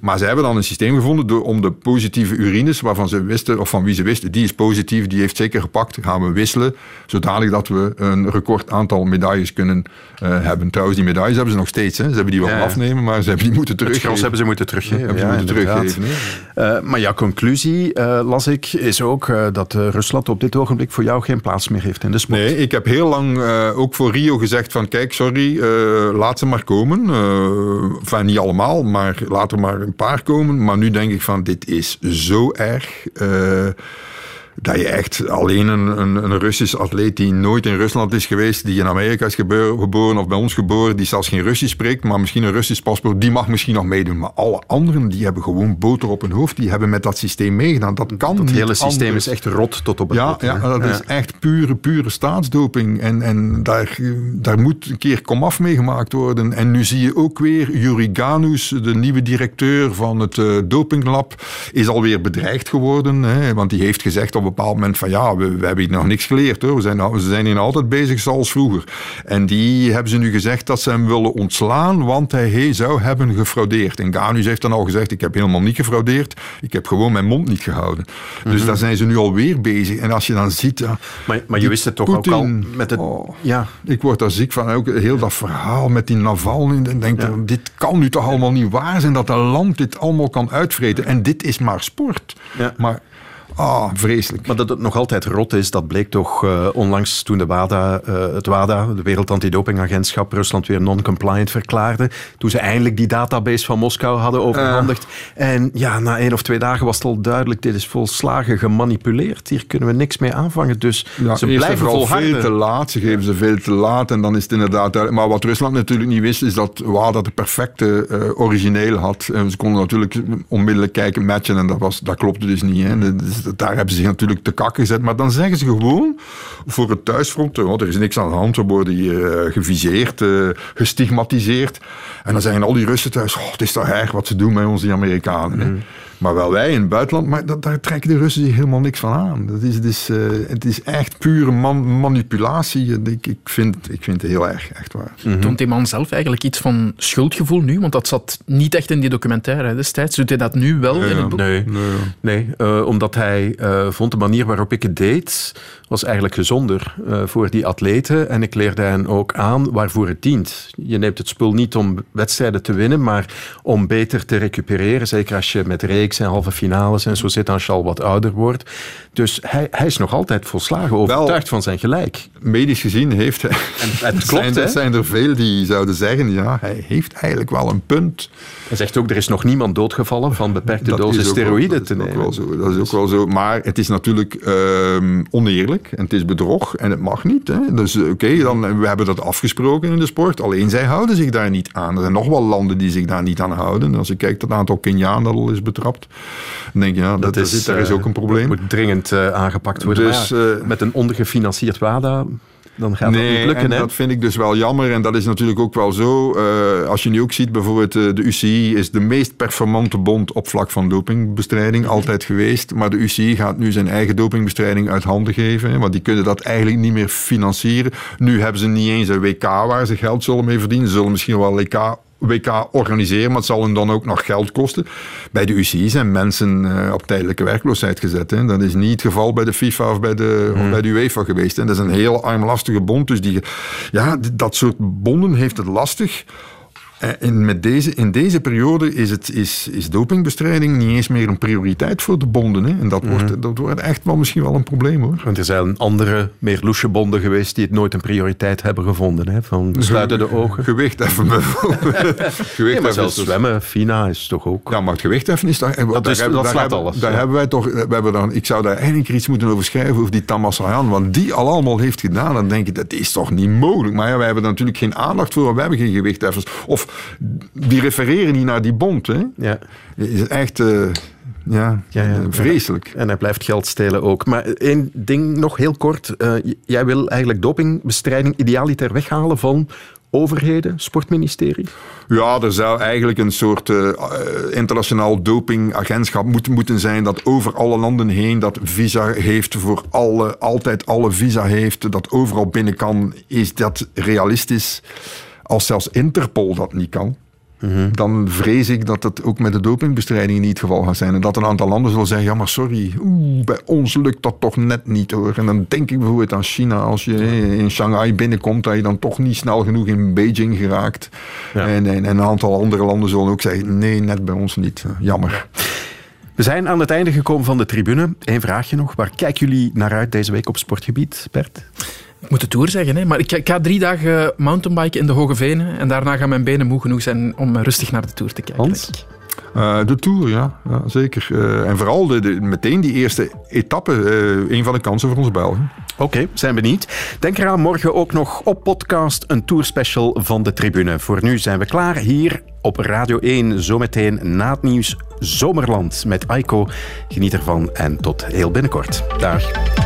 [SPEAKER 2] Maar ze hebben dan een systeem gevonden door, om de positieve urines, waarvan ze wisten, of van wie ze wisten, die is positief, die heeft zeker gepakt, gaan we wisselen, zodanig dat we een record aantal medailles kunnen eh, hebben. Trouwens, die medailles hebben ze nog steeds. Hè. Ze hebben die wel
[SPEAKER 1] Ja,
[SPEAKER 2] afnemen, maar ze hebben die moeten
[SPEAKER 1] Het
[SPEAKER 2] teruggeven.
[SPEAKER 1] gras hebben ze moeten teruggeven.
[SPEAKER 2] Hebben ze
[SPEAKER 1] ja,
[SPEAKER 2] moeten teruggeven.
[SPEAKER 1] Eh, maar ja, conclusie, eh, las ik, is ook eh, dat eh, Rusland op dit ogenblik voor jou geen plaats meer heeft in de sport.
[SPEAKER 2] Nee, ik heb heel lang ook voor Rio gezegd van kijk, sorry, laat ze maar komen. Enfin, niet allemaal, maar laat er maar een paar komen. Maar nu denk ik van dit is zo erg. Dat je echt alleen een, een, een Russisch atleet die nooit in Rusland is geweest, die in Amerika is gebeur- geboren of bij ons geboren, die zelfs geen Russisch spreekt, maar misschien een Russisch paspoort, die mag misschien nog meedoen. Maar alle anderen, die hebben gewoon boter op hun hoofd, die hebben met dat systeem meegedaan. Dat kan
[SPEAKER 1] Het
[SPEAKER 2] niet
[SPEAKER 1] hele systeem
[SPEAKER 2] anders.
[SPEAKER 1] is echt rot tot op het
[SPEAKER 2] Ja, ja dat is echt pure, pure staatsdoping. En, en daar, daar moet een keer komaf mee gemaakt worden. En nu zie je ook weer Yuri Ganus, de nieuwe directeur van het eh, dopinglab, is alweer bedreigd geworden. Hè, want die heeft gezegd op een bepaald moment van ja, we, we hebben hier nog niks geleerd. Hoor. We, zijn, we zijn hier altijd bezig zoals vroeger. En die hebben ze nu gezegd dat ze hem willen ontslaan, want hij zou hebben gefraudeerd. En Ganus heeft dan al gezegd, ik heb helemaal niet gefraudeerd. Ik heb gewoon mijn mond niet gehouden. Dus
[SPEAKER 1] Mhm.
[SPEAKER 2] daar zijn ze nu alweer bezig. En als je dan ziet... Ja,
[SPEAKER 1] Maar, maar je wist het toch ook al met het...
[SPEAKER 2] oh,
[SPEAKER 1] ja.
[SPEAKER 2] Ik word daar ziek van. Ook heel dat verhaal met die Navalny. En denk, dit kan nu toch allemaal niet waar zijn dat een land dit allemaal kan uitvreten. En dit is maar sport. Maar, ah, vreselijk.
[SPEAKER 1] Maar dat het nog altijd rot is, dat bleek toch eh, onlangs toen de WADA, eh, het WADA, de Wereld Antidopingagentschap, Rusland weer non-compliant verklaarde. Toen ze eindelijk die database van Moskou hadden overhandigd. En ja, na één of twee dagen was het al duidelijk, dit is volslagen gemanipuleerd. Hier kunnen we niks mee aanvangen. Dus
[SPEAKER 2] Ja,
[SPEAKER 1] ze blijven
[SPEAKER 2] vooral
[SPEAKER 1] volharden.
[SPEAKER 2] veel te laat. Ze geven ze veel te laat en dan is het inderdaad duidelijk. Maar wat Rusland natuurlijk niet wist, is dat WADA de perfecte eh, origineel had. En ze konden natuurlijk onmiddellijk kijken, matchen en dat, was, dat klopte dus niet. Hè. Dus daar hebben ze zich natuurlijk te kak gezet. Maar dan zeggen ze gewoon voor het thuisfront, oh, er is niks aan de hand, we worden hier eh, geviseerd, eh, gestigmatiseerd. En dan zeggen al die Russen thuis, oh, het is toch erg wat ze doen met ons, die Amerikanen. Hè. Maar wel wij in het buitenland, maar dat, daar trekken de Russen zich helemaal niks van aan. Dat is, het, is, eh, het is echt pure man- manipulatie. Ik, ik, vind, ik vind het heel erg, echt waar.
[SPEAKER 3] Toont die man zelf eigenlijk iets van schuldgevoel nu? Want dat zat niet echt in die documentaire hè, destijds. Doet hij dat nu wel in het boek?
[SPEAKER 1] Nee, nee eh, omdat hij eh, vond de manier waarop ik het deed, was eigenlijk gezonder eh, voor die atleten. En ik leerde hen ook aan waarvoor het dient. Je neemt het spul niet om wedstrijden te winnen, maar om beter te recupereren. Zeker als je met reeks en halve finales en zo zit als je al wat ouder wordt. Dus hij, hij is nog altijd volslagen overtuigd van zijn gelijk.
[SPEAKER 2] Medisch gezien heeft hij...
[SPEAKER 1] En het [laughs] klopt,
[SPEAKER 2] zijn, er
[SPEAKER 1] hè?
[SPEAKER 2] zijn er veel die zouden zeggen, ja, hij heeft eigenlijk wel een punt.
[SPEAKER 1] Hij zegt ook, er is nog niemand doodgevallen van beperkte dosis
[SPEAKER 2] is ook wel-
[SPEAKER 1] steroïden
[SPEAKER 2] dat
[SPEAKER 1] te
[SPEAKER 2] is ook
[SPEAKER 1] nemen.
[SPEAKER 2] wel zo, dat is ook wel zo. Maar het is natuurlijk ehm, oneerlijk en het is bedrog en het mag niet. Hè. Dus eh, oké, dan we hebben dat afgesproken in de sport. Alleen zij houden zich daar niet aan. Er zijn nog wel landen die zich daar niet aan houden. Als je kijkt dat het aantal Keniaan dat al is betrapt, dan denk je, ja, dat, dat is, daar is
[SPEAKER 1] eh,
[SPEAKER 2] ook een probleem.
[SPEAKER 1] moet dringend eh, aangepakt worden.
[SPEAKER 2] Dus,
[SPEAKER 1] ja,
[SPEAKER 2] eh,
[SPEAKER 1] met een ondergefinancierd WADA, dan gaat
[SPEAKER 2] nee,
[SPEAKER 1] dat niet lukken.
[SPEAKER 2] en
[SPEAKER 1] hè?
[SPEAKER 2] dat vind ik dus wel jammer. En dat is natuurlijk ook wel zo. als je nu ook ziet, bijvoorbeeld de UCI is de meest performante bond op vlak van dopingbestrijding. Altijd geweest. Maar de UCI gaat nu zijn eigen dopingbestrijding uit handen geven. hè, want die kunnen dat eigenlijk niet meer financieren. Nu hebben ze niet eens een WK waar ze geld zullen mee verdienen. Ze zullen misschien wel WK WK organiseren, maar het zal hen dan ook nog geld kosten. Bij de UCI zijn mensen eh, op tijdelijke werkloosheid gezet. Hè. Dat is niet het geval bij de FIFA of bij de, of bij de UEFA geweest. Hè. Dat is een heel armlastige bond. Dus die, ja, dat soort bonden heeft het lastig. Eh, En met deze, in deze periode is, het, is, is dopingbestrijding niet eens meer een prioriteit voor de bonden. Hè. En dat, wordt, dat wordt echt wel misschien wel een probleem hoor.
[SPEAKER 1] Want er zijn andere, meer loesje bonden geweest die het nooit een prioriteit hebben gevonden. Hè? Van sluiten de ogen.
[SPEAKER 2] Gewichtheffen bijvoorbeeld. [laughs]
[SPEAKER 1] Nee,
[SPEAKER 2] Gewichtheffen
[SPEAKER 1] maar zelfs
[SPEAKER 2] is dus-
[SPEAKER 1] zwemmen, FINA is toch ook...
[SPEAKER 2] Ja, maar het gewichtheffen is daar...
[SPEAKER 1] Dat is-
[SPEAKER 2] hebben-
[SPEAKER 1] dat slaat
[SPEAKER 2] hebben,
[SPEAKER 1] alles,
[SPEAKER 2] Daar
[SPEAKER 1] ja.
[SPEAKER 2] hebben wij toch... We hebben dan, ik zou daar eigenlijk iets moeten over schrijven, over die Tamas Rayan, want die al allemaal heeft gedaan. Dan denk ik, dat is toch niet mogelijk. Maar ja, wij hebben er natuurlijk geen aandacht voor, we hebben geen gewichtheffers. Of die refereren niet naar die bond. Hè?
[SPEAKER 1] Ja.
[SPEAKER 2] Is echt... eh, ja,
[SPEAKER 1] Ja, ja.
[SPEAKER 2] eh, vreselijk.
[SPEAKER 1] En hij blijft geld stelen ook. Maar één ding nog heel kort. Eh, jij wil eigenlijk dopingbestrijding idealiter weghalen van overheden, sportministerie?
[SPEAKER 2] Ja, er zou eigenlijk een soort uh, internationaal dopingagentschap moeten, moeten zijn dat over alle landen heen dat visa heeft voor alle, altijd alle visa heeft, dat overal binnen kan. Is dat realistisch? Als zelfs Interpol dat niet kan, dan vrees ik dat het ook met de dopingbestrijding niet het geval gaat zijn. En dat een aantal landen zullen zeggen, ja maar sorry, oeh, bij ons lukt dat toch net niet hoor. En dan denk ik bijvoorbeeld aan China, als je in Shanghai binnenkomt, dat je dan toch niet snel genoeg in Beijing geraakt. En, en, een aantal andere landen zullen ook zeggen, nee, net bij ons niet. Jammer.
[SPEAKER 1] We zijn aan het einde gekomen van de tribune. Eén vraagje nog. Waar kijken jullie naar uit deze week op sportgebied, Bert?
[SPEAKER 3] Ik moet de Tour zeggen, hè? maar ik, ik ga drie dagen mountainbiken in de Hoge Venen en daarna gaan mijn benen moe genoeg zijn om rustig naar de Tour te kijken.
[SPEAKER 1] Hans?
[SPEAKER 2] Uh, de Tour, ja, ja zeker. Uh, en vooral de, de, meteen die eerste etappe, uh, een van de kansen voor ons Belgen.
[SPEAKER 1] Oké, okay, zijn benieuwd. Denk eraan morgen ook nog op podcast een tourspecial van de tribune. Voor nu zijn we klaar hier op Radio 1. Zometeen na het nieuws Zomerland met Aiko. Geniet ervan en tot heel binnenkort. Dag.